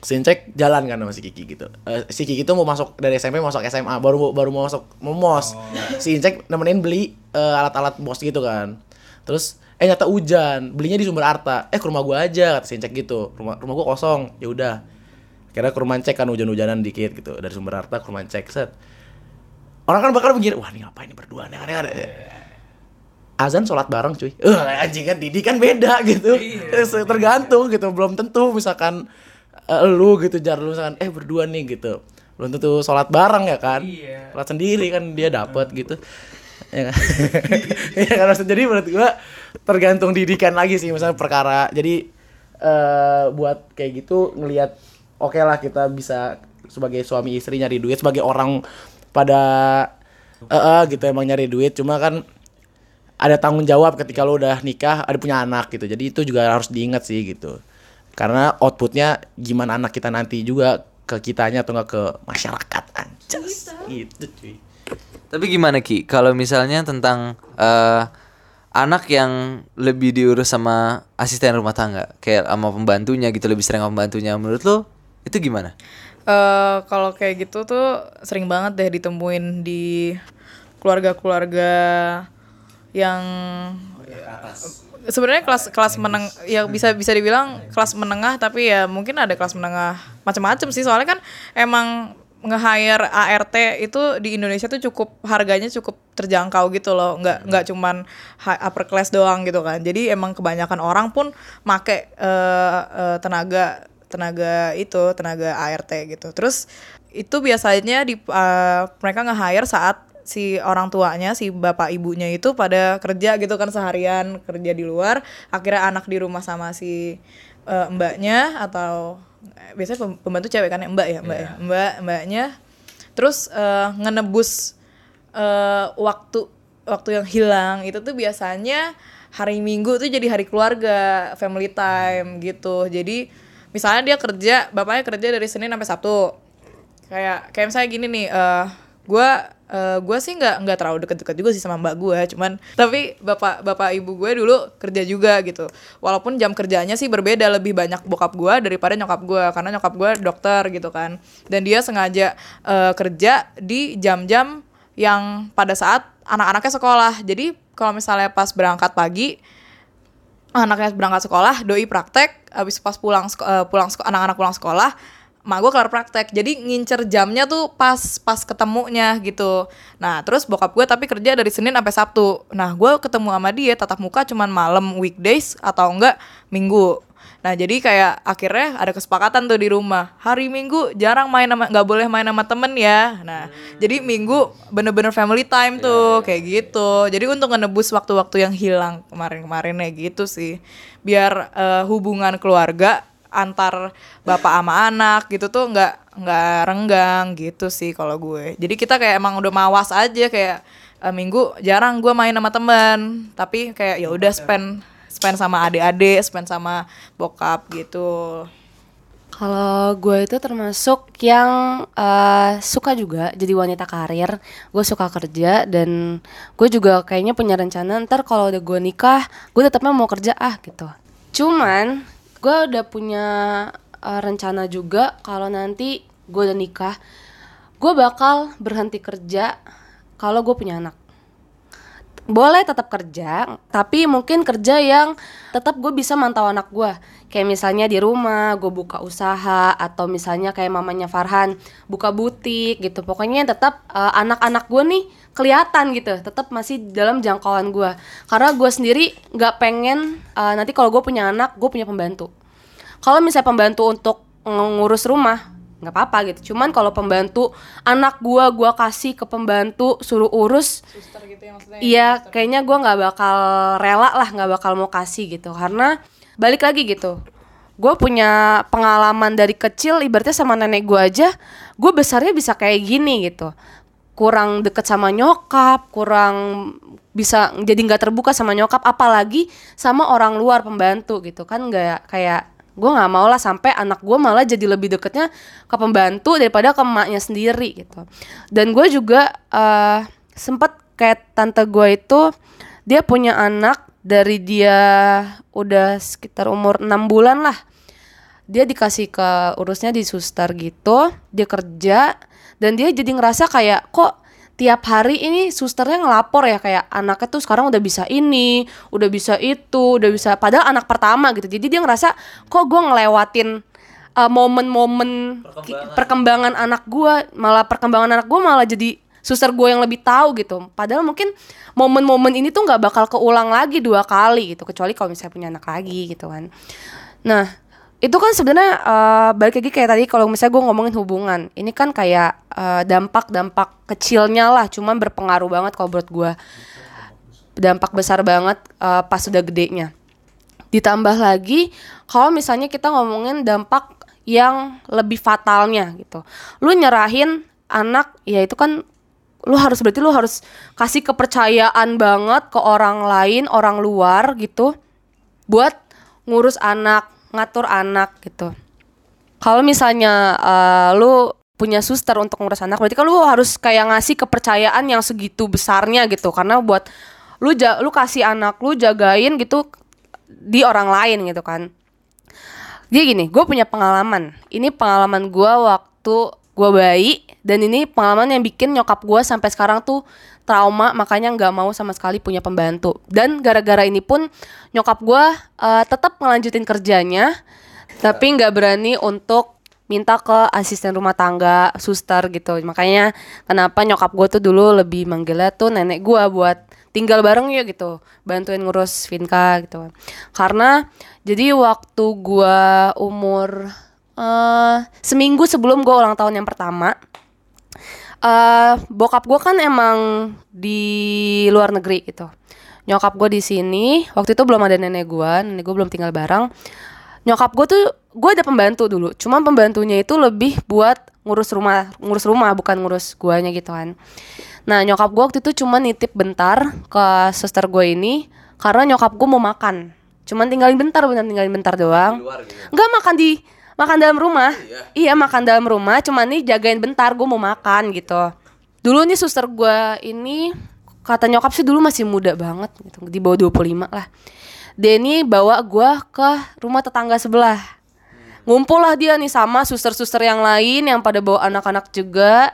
Sincek jalan kan sama si Kiki gitu. Eh, si Kiki tuh mau masuk dari SMP masuk SMA, baru baru mau masuk mau mos. Si Incek nemenin beli eh, alat-alat mos gitu kan. Terus eh nyata hujan, belinya di Sumber Arta. Eh ke rumah gua aja kata si Incek gitu. Rumah rumah gua kosong. Ya udah. Kira ke rumah Cek kan hujan-hujanan dikit gitu. Dari Sumber Arta ke rumah Cek set. Orang kan bakal mikir, wah ini ngapain nih berdua nih aneh aneh. Azan sholat bareng cuy. Eh anjing kan Didi kan beda gitu. Eh, Tergantung gitu, belum tentu misalkan eh, lu gitu jar lu misalkan eh berdua nih gitu. Belum tentu sholat bareng ya kan. Sholat sendiri kan dia dapet gitu. Ya kan? Iya kan jadi menurut gua tergantung didikan lagi sih misalnya perkara. Jadi eh buat kayak gitu ngelihat oke lah kita bisa sebagai suami istri nyari duit sebagai orang pada eh eh, gitu emang nyari duit. Cuma kan ada tanggung jawab ketika lo udah nikah ada punya anak gitu. Jadi itu juga harus diingat sih gitu. Karena outputnya gimana anak kita nanti juga ke kitanya atau enggak ke masyarakat anjas. Gitu cuy. Tapi gimana Ki? Kalau misalnya tentang eh, anak yang lebih diurus sama asisten rumah tangga, kayak sama pembantunya gitu, lebih sering sama pembantunya. Menurut lo itu gimana? Eh kalau kayak gitu tuh sering banget deh ditemuin di keluarga-keluarga yang sebenarnya kelas kelas meneng ya bisa bisa dibilang kelas menengah tapi ya mungkin ada kelas menengah macam-macam sih. Soalnya kan emang nge-hire ART itu di Indonesia tuh cukup harganya cukup terjangkau gitu loh. Nggak nggak cuman upper class doang gitu kan. Jadi emang kebanyakan orang pun make eh, eh, tenaga tenaga itu tenaga ART gitu. Terus itu biasanya di eh, mereka nge-hire saat si orang tuanya si bapak ibunya itu pada kerja gitu kan seharian kerja di luar. Akhirnya anak di rumah sama si eh, mbaknya atau eh, biasanya pem- pembantu cewek kan ya? Mbak ya? Mbak ya? Mbak mbaknya. Terus eh, ngenebus eh, waktu waktu yang hilang itu tuh biasanya hari minggu tuh jadi hari keluarga family time gitu. Jadi misalnya dia kerja bapaknya kerja dari senin sampai sabtu. Kayak kayak misalnya gini nih eh gue gue sih nggak nggak terlalu deket-deket juga sih sama mbak gue cuman tapi bapak bapak ibu gue dulu kerja juga gitu. Walaupun jam kerjanya sih berbeda lebih banyak bokap gue daripada nyokap gue karena nyokap gue dokter gitu kan. Dan dia sengaja eh, kerja di jam-jam yang pada saat anak-anaknya sekolah. Jadi kalau misalnya pas berangkat pagi anaknya berangkat sekolah, doi praktek, habis pas pulang eh, pulang anak-anak pulang sekolah, mak gue kelar praktek. Jadi ngincer jamnya tuh pas pas ketemunya gitu. Nah, terus bokap gue tapi kerja dari Senin sampai Sabtu. Nah, gue ketemu sama dia tatap muka cuman malam weekdays atau enggak minggu. Nah, jadi kayak akhirnya ada kesepakatan tuh di rumah. Hari Minggu jarang main sama nggak boleh main sama temen ya. Nah, jadi Minggu bener-bener family time tuh kayak gitu. Jadi untuk ngenebus waktu-waktu yang hilang kemarin-kemarinnya gitu sih. Biar eh, hubungan keluarga antar bapak sama anak gitu tuh nggak nggak renggang gitu sih kalau gue. Jadi kita kayak emang udah mawas aja kayak eh, Minggu jarang gue main sama temen. Tapi kayak ya udah spend spend sama adik-adik, spend sama bokap gitu. Kalau gue itu termasuk yang eh, suka juga jadi wanita karir. Gue suka kerja dan gue juga kayaknya punya rencana ntar kalau udah gue nikah, gue tetapnya mau kerja ah gitu. Cuman gue udah punya eh, rencana juga kalau nanti gue udah nikah, gue bakal berhenti kerja kalau gue punya anak boleh tetap kerja, tapi mungkin kerja yang tetap gue bisa mantau anak gue. Kayak misalnya di rumah gue buka usaha atau misalnya kayak mamanya Farhan buka butik gitu. Pokoknya tetap eh, anak-anak gue nih kelihatan gitu, tetap masih dalam jangkauan gue. Karena gue sendiri nggak pengen eh, nanti kalau gue punya anak gue punya pembantu. Kalau misalnya pembantu untuk ngurus rumah nggak apa-apa gitu cuman kalau pembantu anak gue gue kasih ke pembantu suruh urus Suster gitu ya maksudnya. Iya, kayaknya gua nggak bakal rela lah, nggak bakal mau kasih gitu. Karena balik lagi gitu, gue punya pengalaman dari kecil, ibaratnya sama nenek gue aja, gue besarnya bisa kayak gini gitu. Kurang deket sama nyokap, kurang bisa jadi nggak terbuka sama nyokap, apalagi sama orang luar pembantu gitu kan nggak kayak gue nggak mau lah sampai anak gue malah jadi lebih deketnya ke pembantu daripada ke emaknya sendiri gitu. Dan gue juga eh sempet kayak tante gue itu dia punya anak dari dia udah sekitar umur enam bulan lah. Dia dikasih ke urusnya di suster gitu dia kerja dan dia jadi ngerasa kayak kok tiap hari ini susternya ngelapor ya kayak anaknya tuh sekarang udah bisa ini udah bisa itu udah bisa padahal anak pertama gitu. Jadi dia ngerasa kok gue ngelewatin uh, momen-momen ki- perkembangan. anak gue malah perkembangan anak gue malah jadi suster gue yang lebih tahu gitu. Padahal mungkin momen-momen ini tuh nggak bakal keulang lagi dua kali gitu kecuali kalau misalnya punya anak lagi gitu kan. Nah itu kan sebenarnya eh, balik lagi kayak tadi kalau misalnya gue ngomongin hubungan ini kan kayak eh, dampak-dampak kecilnya lah cuman berpengaruh banget kalau menurut gue dampak besar banget eh, pas sudah gedenya. Ditambah lagi kalau misalnya kita ngomongin dampak yang lebih fatalnya gitu. Lu nyerahin anak ya itu kan lu harus berarti lu harus kasih kepercayaan banget ke orang lain orang luar gitu buat ngurus anak ngatur anak gitu. Kalau misalnya eh, lu punya suster untuk ngurus anak berarti kan lu harus kayak ngasih kepercayaan yang segitu besarnya gitu. Karena buat lu ja lu kasih anak lu jagain gitu di orang lain gitu kan. Jadi gini gue punya pengalaman. Ini pengalaman gue waktu gue bayi dan ini pengalaman yang bikin nyokap gue sampai sekarang tuh trauma makanya nggak mau sama sekali punya pembantu. Dan gara-gara ini pun nyokap gue eh, tetap ngelanjutin kerjanya tapi nggak berani untuk minta ke asisten rumah tangga suster gitu. Makanya kenapa nyokap gue tuh dulu lebih manggilnya tuh nenek gue buat tinggal bareng yuk gitu bantuin ngurus Vinka gitu. Karena jadi waktu gue umur eh seminggu sebelum gue ulang tahun yang pertama eh bokap gue kan emang di luar negeri gitu. Nyokap gue di sini waktu itu belum ada nenek gue nenek gue belum tinggal bareng. Nyokap gue tuh gue ada pembantu dulu cuman pembantunya itu lebih buat ngurus rumah ngurus rumah bukan ngurus guanya gitu kan. Nah nyokap gue waktu itu cuma nitip bentar ke suster gue ini karena nyokap gue mau makan. Cuman tinggalin bentar bener tinggalin bentar doang. Nggak makan di makan dalam rumah? Iya. Makan dalam rumah cuman nih jagain bentar gue mau makan gitu. Dulu nih suster gue ini kata nyokap sih dulu masih muda banget gitu. Di bawah 25 lah. Denny bawa gue ke rumah tetangga sebelah. Ngumpul lah dia nih sama suster-suster yang lain yang pada bawa anak-anak juga.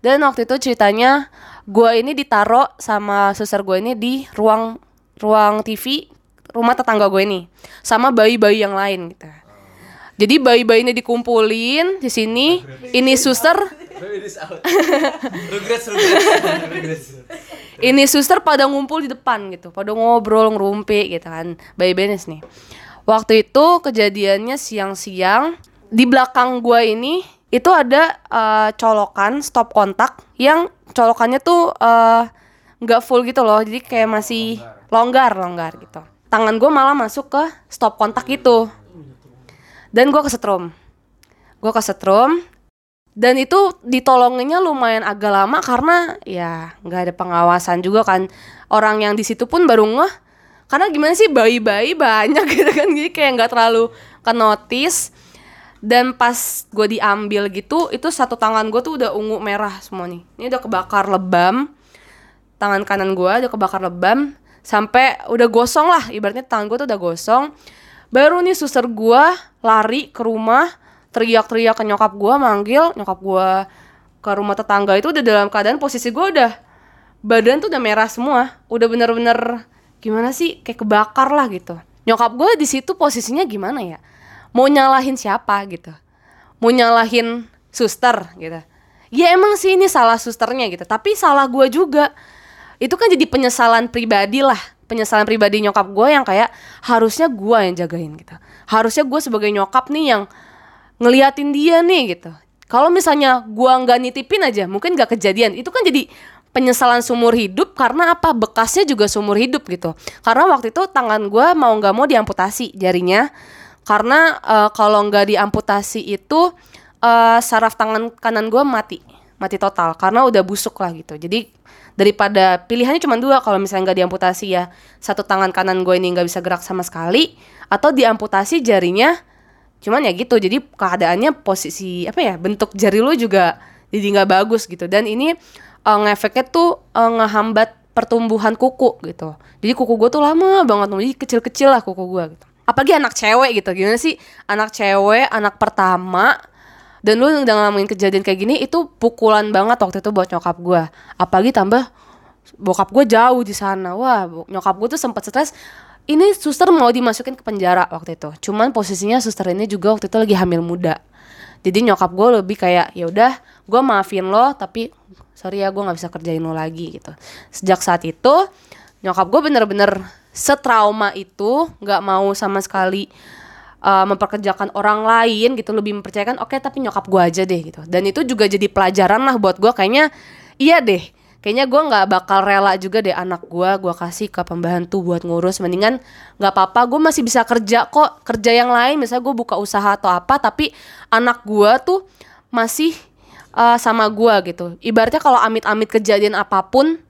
Dan waktu itu ceritanya gue ini ditaro sama suster gue ini di ruang ruang TV rumah tetangga gue ini sama bayi-bayi yang lain gitu jadi bayi-bayi ini dikumpulin di sini. Ini suster. Ini suster pada ngumpul di depan gitu. Pada ngobrol ngerumpi gitu kan. Bayi benes nih waktu itu kejadiannya siang-siang di belakang gua ini itu ada eh, colokan stop kontak yang colokannya tuh eh, nggak full gitu loh. Jadi kayak masih longgar. longgar gitu. Tangan gue malah masuk ke stop kontak itu dan gue kesetrum. Gue kesetrum. Dan itu ditolonginnya lumayan agak lama karena ya nggak ada pengawasan juga kan. Orang yang di situ pun baru ngeh. Karena gimana sih bayi-bayi banyak gitu kan. Jadi kayak nggak terlalu ke notice dan pas gue diambil gitu itu satu tangan gue tuh udah ungu merah semua nih. Ini udah kebakar lebam. Tangan kanan gue udah kebakar lebam. Sampai udah gosong lah. Ibaratnya tangan gue tuh udah gosong baru nih suster gue lari ke rumah teriak-teriak ke nyokap gue manggil nyokap gue ke rumah tetangga itu udah dalam keadaan posisi gue udah badan tuh udah merah semua udah bener-bener gimana sih kayak kebakar lah gitu. Nyokap gue di situ posisinya gimana ya? Mau nyalahin siapa gitu? Mau nyalahin suster gitu? Ya emang sih ini salah susternya gitu tapi salah gue juga. Itu kan jadi penyesalan pribadi lah penyesalan pribadi nyokap gue yang kayak harusnya gue yang jagain gitu harusnya gue sebagai nyokap nih yang ngeliatin dia nih gitu Kalau misalnya gua nggak nitipin aja, mungkin nggak kejadian. Itu kan jadi penyesalan seumur hidup karena apa? Bekasnya juga seumur hidup gitu. Karena waktu itu tangan gua mau nggak mau diamputasi jarinya. Karena eh, kalau nggak diamputasi itu eh, saraf tangan kanan gua mati, mati total karena udah busuk lah gitu. Jadi daripada pilihannya cuma dua kalau misalnya nggak diamputasi ya satu tangan kanan gue ini nggak bisa gerak sama sekali atau diamputasi jarinya cuman ya gitu. Jadi keadaannya posisi apa ya bentuk jari lu juga jadi nggak bagus gitu. Dan ini uh, ngefeknya tuh uh, ngehambat pertumbuhan kuku gitu. Jadi kuku gue tuh lama banget jadi kecil-kecil lah kuku gue gitu. Apalagi anak cewek gitu. Gimana sih? Anak cewek anak pertama dan lu udah ngalamin kejadian kayak gini itu pukulan banget waktu itu buat nyokap gue apalagi tambah bokap gue jauh di sana. Wah nyokap gue tuh sempet stres. Ini suster mau dimasukin ke penjara waktu itu. Cuman posisinya suster ini juga waktu itu lagi hamil muda. Jadi nyokap gue lebih kayak ya udah gue maafin lo tapi sorry ya gue nggak bisa kerjain lo lagi gitu. Sejak saat itu nyokap gue bener-bener setrauma itu nggak mau sama sekali uh, memperkerjakan orang lain gitu lebih mempercayakan oke tapi nyokap gue aja deh gitu. Dan itu juga jadi pelajaran lah buat gue kayaknya iya deh. Kayaknya gue nggak bakal rela juga deh anak gue gue kasih ke pembantu buat ngurus. Mendingan nggak apa-apa gue masih bisa kerja kok kerja yang lain. Misalnya gue buka usaha atau apa tapi anak gue tuh masih uh, sama gue gitu. Ibaratnya kalau amit-amit kejadian apa pun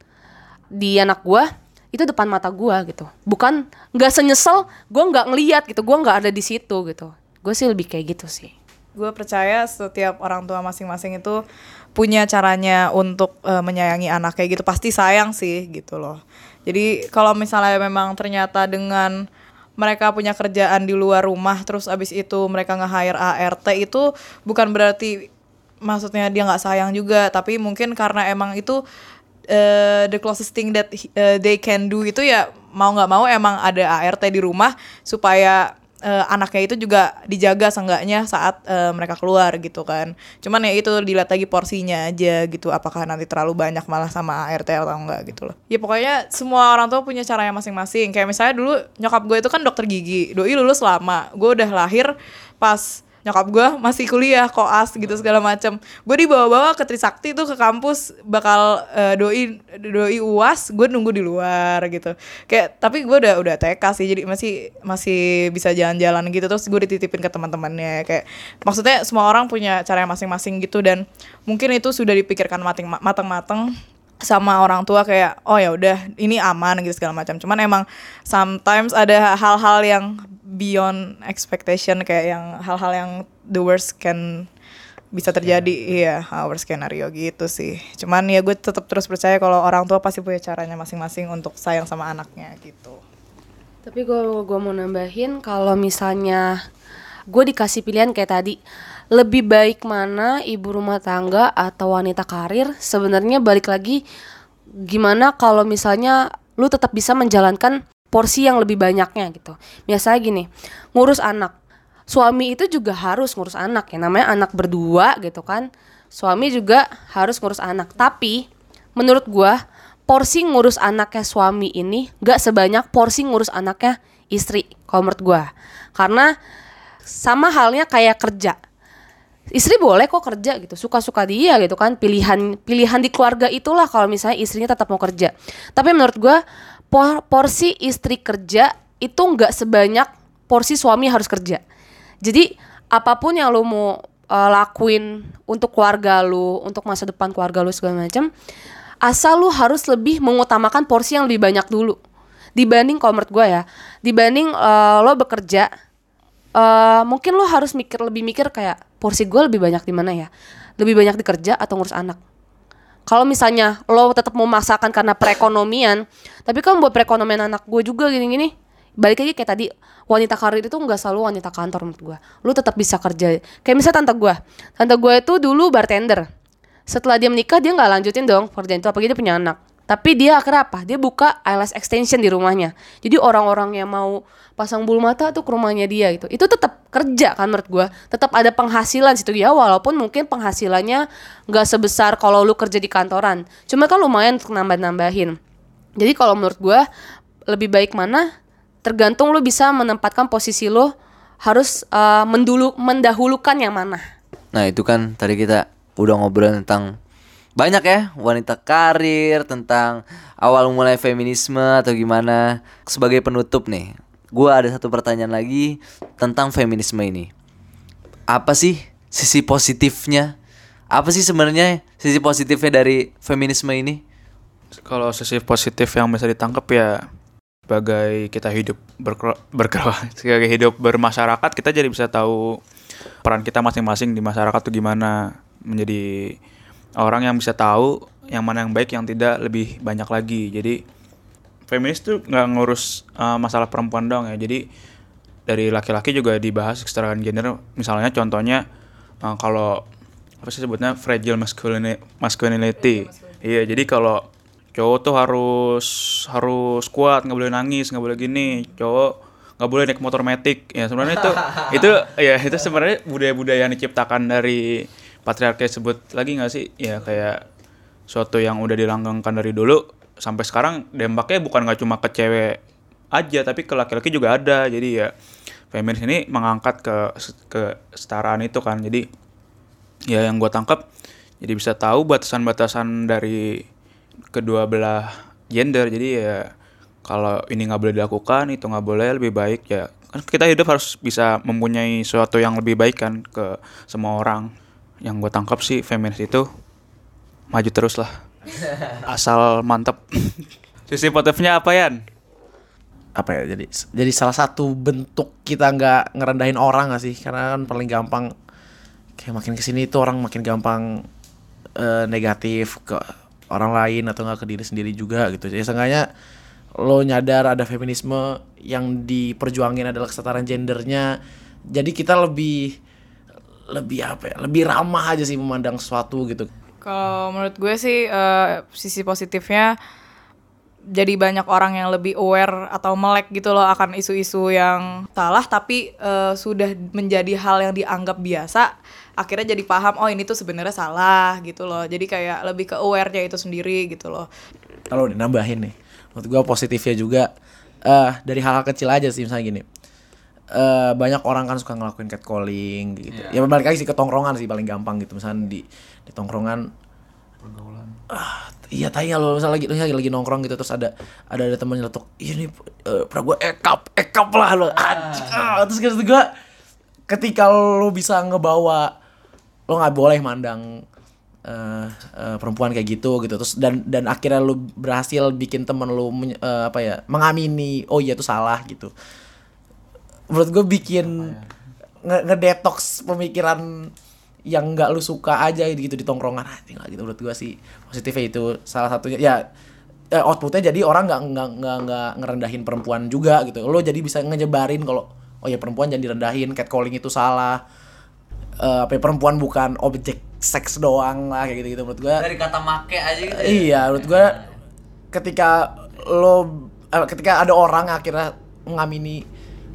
di anak gue itu depan mata gue gitu. Bukan nggak senyesel gue nggak ngeliat gitu. Gue nggak ada di situ gitu. Gue sih lebih kayak gitu sih. Gue percaya setiap orang tua masing-masing itu punya caranya untuk eh, menyayangi anak kayak gitu. Pasti sayang sih gitu loh. Jadi kalau misalnya memang ternyata dengan mereka punya kerjaan di luar rumah terus abis itu mereka nge-hire ART itu bukan berarti maksudnya dia nggak sayang juga. Tapi mungkin karena emang itu eh, the closest thing that eh, they can do itu ya mau nggak mau emang ada ART di rumah supaya eh, anaknya itu juga dijaga seenggaknya saat eh, mereka keluar gitu kan. Cuman ya itu dilihat lagi porsinya aja gitu apakah nanti terlalu banyak malah sama ART atau enggak gitu loh. Ya pokoknya semua orang tua punya caranya masing-masing. Kayak misalnya dulu nyokap gue itu kan dokter gigi. Doi lulus lama. Gue udah lahir pas nyokap gue masih kuliah koas gitu segala macam gue dibawa-bawa ke Trisakti tuh ke kampus bakal eh, doi doi uas gue nunggu di luar gitu. Kayak tapi gue udah udah TK sih jadi masih masih bisa jalan-jalan gitu. Terus gue dititipin ke teman-temannya kayak maksudnya semua orang punya cara masing-masing gitu. Dan mungkin itu sudah dipikirkan mating- matang-matang sama orang tua kayak oh ya udah ini aman gitu segala macam cuman emang sometimes ada hal-hal yang beyond expectation kayak yang hal-hal yang the worst can bisa terjadi. Iya hal worst scenario gitu sih. Cuman ya gue tetap terus percaya kalau orang tua pasti punya caranya masing-masing untuk sayang sama anaknya gitu. Tapi gue gua mau nambahin kalau misalnya gue dikasih pilihan kayak tadi lebih baik mana ibu rumah tangga atau wanita karir sebenarnya balik lagi gimana kalau misalnya lu tetap bisa menjalankan porsi yang lebih banyaknya gitu. Biasanya gini, ngurus anak. Suami itu juga harus ngurus anak ya namanya anak berdua gitu kan. Suami juga harus ngurus anak. Tapi menurut gua porsi ngurus anaknya suami ini gak sebanyak porsi ngurus anaknya istri kalau menurut gua karena sama halnya kayak kerja istri boleh kok kerja gitu suka-suka dia gitu kan pilihan pilihan di keluarga itulah kalau misalnya istrinya tetap mau kerja tapi menurut gua por- porsi istri kerja itu nggak sebanyak porsi suami harus kerja. Jadi apa pun yang lu mau uh, lakuin untuk keluarga lu untuk masa depan keluarga lu segala macam asal lu harus lebih mengutamakan porsi yang lebih banyak dulu. Dibanding menurut gue ya dibanding uh, lo bekerja eh mungkin lo harus mikir lebih mikir kayak porsi gue lebih banyak di mana ya? Lebih banyak di kerja atau ngurus anak kalau misalnya lo tetap mau memaksakan karena perekonomian tapi kan buat perekonomian anak gue juga gini-gini balik lagi kayak tadi wanita karir itu nggak selalu wanita kantor menurut gue. Lo tetap bisa kerja. Kayak misalnya tante gue. Tante gue itu dulu bartender. Setelah dia menikah dia nggak lanjutin dong pekerjaan itu apalagi dia punya anak tapi dia akhirnya apa? Dia buka eyelash extension di rumahnya. Jadi orang-orang yang mau pasang bulu mata tuh ke rumahnya dia gitu. Itu tetap kerja kan menurut gua. Tetap ada penghasilan situ ya walaupun mungkin penghasilannya nggak sebesar kalau lu kerja di kantoran. Cuma kan lumayan untuk nambah-nambahin. Jadi kalau menurut gua lebih baik mana tergantung lu bisa menempatkan posisi lo harus eh, mendulu mendahulukan yang mana. Nah itu kan tadi kita udah ngobrol tentang banyak ya wanita karir tentang awal mulai feminisme atau gimana. Sebagai penutup nih, gue ada satu pertanyaan lagi tentang feminisme ini. Apa sih sisi positifnya? Apa sih sebenarnya sisi positifnya dari feminisme ini? Kalau sisi positif yang bisa ditangkap ya sebagai kita hidup berkro- sebagai hidup bermasyarakat kita jadi bisa tahu peran kita masing-masing di masyarakat tuh gimana menjadi orang yang bisa tahu yang mana yang baik yang tidak lebih banyak lagi. Jadi feminis tuh nggak ngurus uh, masalah perempuan dong ya. Jadi dari laki-laki juga dibahas kesetaraan gender. Misalnya contohnya uh, kalau apa sih sebutnya? Fragile masculini- masculinity. Iya jadi kalau cowok tuh harus harus kuat nggak boleh nangis nggak boleh gini. Cowok nggak boleh naik motor metik. Ya sebenarnya itu itu ya itu sebenarnya budaya-budaya yang diciptakan dari patriarki sebut lagi nggak sih? Ya kayak suatu yang udah dilanggengkan dari dulu sampai sekarang dampaknya bukan nggak cuma ke cewek aja tapi ke laki-laki juga ada. Jadi ya feminis ini mengangkat ke ke kesetaraan itu kan. Jadi ya yang gue tangkap jadi bisa tahu batasan-batasan dari kedua belah gender. Jadi ya kalau ini nggak boleh dilakukan itu nggak boleh lebih baik ya. Kan kita hidup harus bisa mempunyai sesuatu yang lebih baik kan ke semua orang yang gue tangkap sih feminis itu maju terus lah. Asal mantep. Sisi positifnya apa Yan? apa ya jadi jadi salah satu bentuk kita nggak ngerendahin orang gak sih? Karena kan paling gampang kayak makin ke sini itu orang makin gampang eh, negatif ke orang lain atau nggak ke diri sendiri juga gitu. Jadi seenggaknya lo nyadar ada feminisme yang diperjuangin adalah kesetaraan gendernya. Jadi kita lebih lebih apa ya? Lebih ramah aja sih memandang sesuatu gitu. Kalau menurut gue sih eh, sisi positifnya jadi banyak orang yang lebih aware atau melek gitu loh akan isu-isu yang salah tapi eh, sudah menjadi hal yang dianggap biasa akhirnya jadi paham oh ini tuh sebenarnya salah gitu loh. Jadi kayak lebih ke aware-nya itu sendiri gitu loh. Kalau nambahin nih menurut gua positifnya juga eh dari hal-hal kecil aja sih. Misalnya gini eh banyak orang kan suka ngelakuin catcalling gitu. Ya balik lagi sih ke tongkrongan sih paling gampang gitu. Misalnya di di tongkrongan ah iya tanya lo misalnya lagi lagi, lagi nongkrong gitu terus ada ada ada temen nyeletuk iya nih eh, pernah gue ekap ekap lah lo. Anjing ah, terus gitu gue ketika lo bisa ngebawa lo nggak boleh mandang eh, eh, perempuan kayak gitu gitu. Terus dan dan akhirnya lu berhasil bikin temen lu menye- eh, apa ya mengamini oh iya itu salah gitu menurut gue bikin nge- ngedetox pemikiran yang nggak lu suka aja gitu di tongkrongan. Anjing lah gitu menurut gue sih. Positifnya itu salah satunya. Ya eh, outputnya jadi orang nggak nggak nggak nggak ngerendahin perempuan juga gitu. Lo jadi bisa ngejebarin kalau oh ya perempuan jangan direndahin catcalling itu salah. Eh, apa ya, perempuan bukan objek seks doang lah kayak gitu gitu menurut gue Dari kata make aja gitu. ya? Iya, menurut gue ketika lo eh, ketika ada orang akhirnya mengamini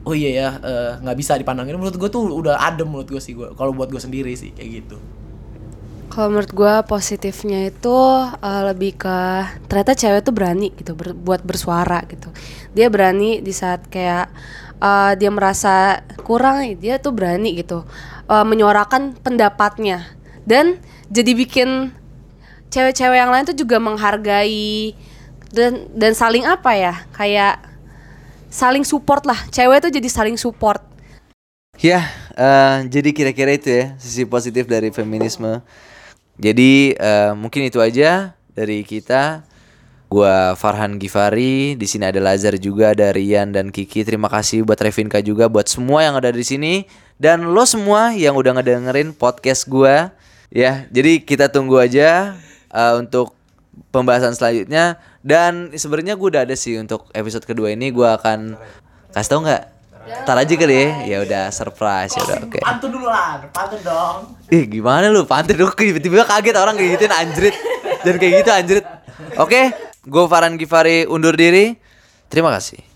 oh iya ya eh, nggak bisa dipandangin menurut gue tuh udah adem menurut gue sih gue kalau buat gue sendiri sih kayak gitu. Kalau menurut gue positifnya itu uh, lebih ke ternyata cewek tuh berani gitu ber- buat bersuara gitu. Dia berani di saat kayak uh, dia merasa kurang, dia tuh berani gitu uh, menyuarakan pendapatnya dan jadi bikin cewek-cewek yang lain tuh juga menghargai dan dan saling apa ya kayak saling support lah. Cewek tuh jadi saling support. Ya, eh, jadi kira-kira itu ya sisi positif dari feminisme. Jadi eh, mungkin itu aja dari kita. Gua Farhan Gifari, di sini ada Lazar juga, ada Rian dan Kiki. Terima kasih buat Revinka juga, buat semua yang ada di sini dan lo semua yang udah ngedengerin podcast gua. Ya, jadi kita tunggu aja eh, untuk pembahasan selanjutnya. Dan sebenarnya gue udah ada sih untuk episode kedua ini gue akan kasih tau nggak? Ntar aja kali ya. Ya udah surprise ya udah oke. Pantun dulu lah, pantun dong. Ih gimana lu pantun dulu tiba-tiba kaget orang kayak gituin anjrit Dan kayak gitu anjrit Oke gue Farhan Gifari undur diri Terima kasih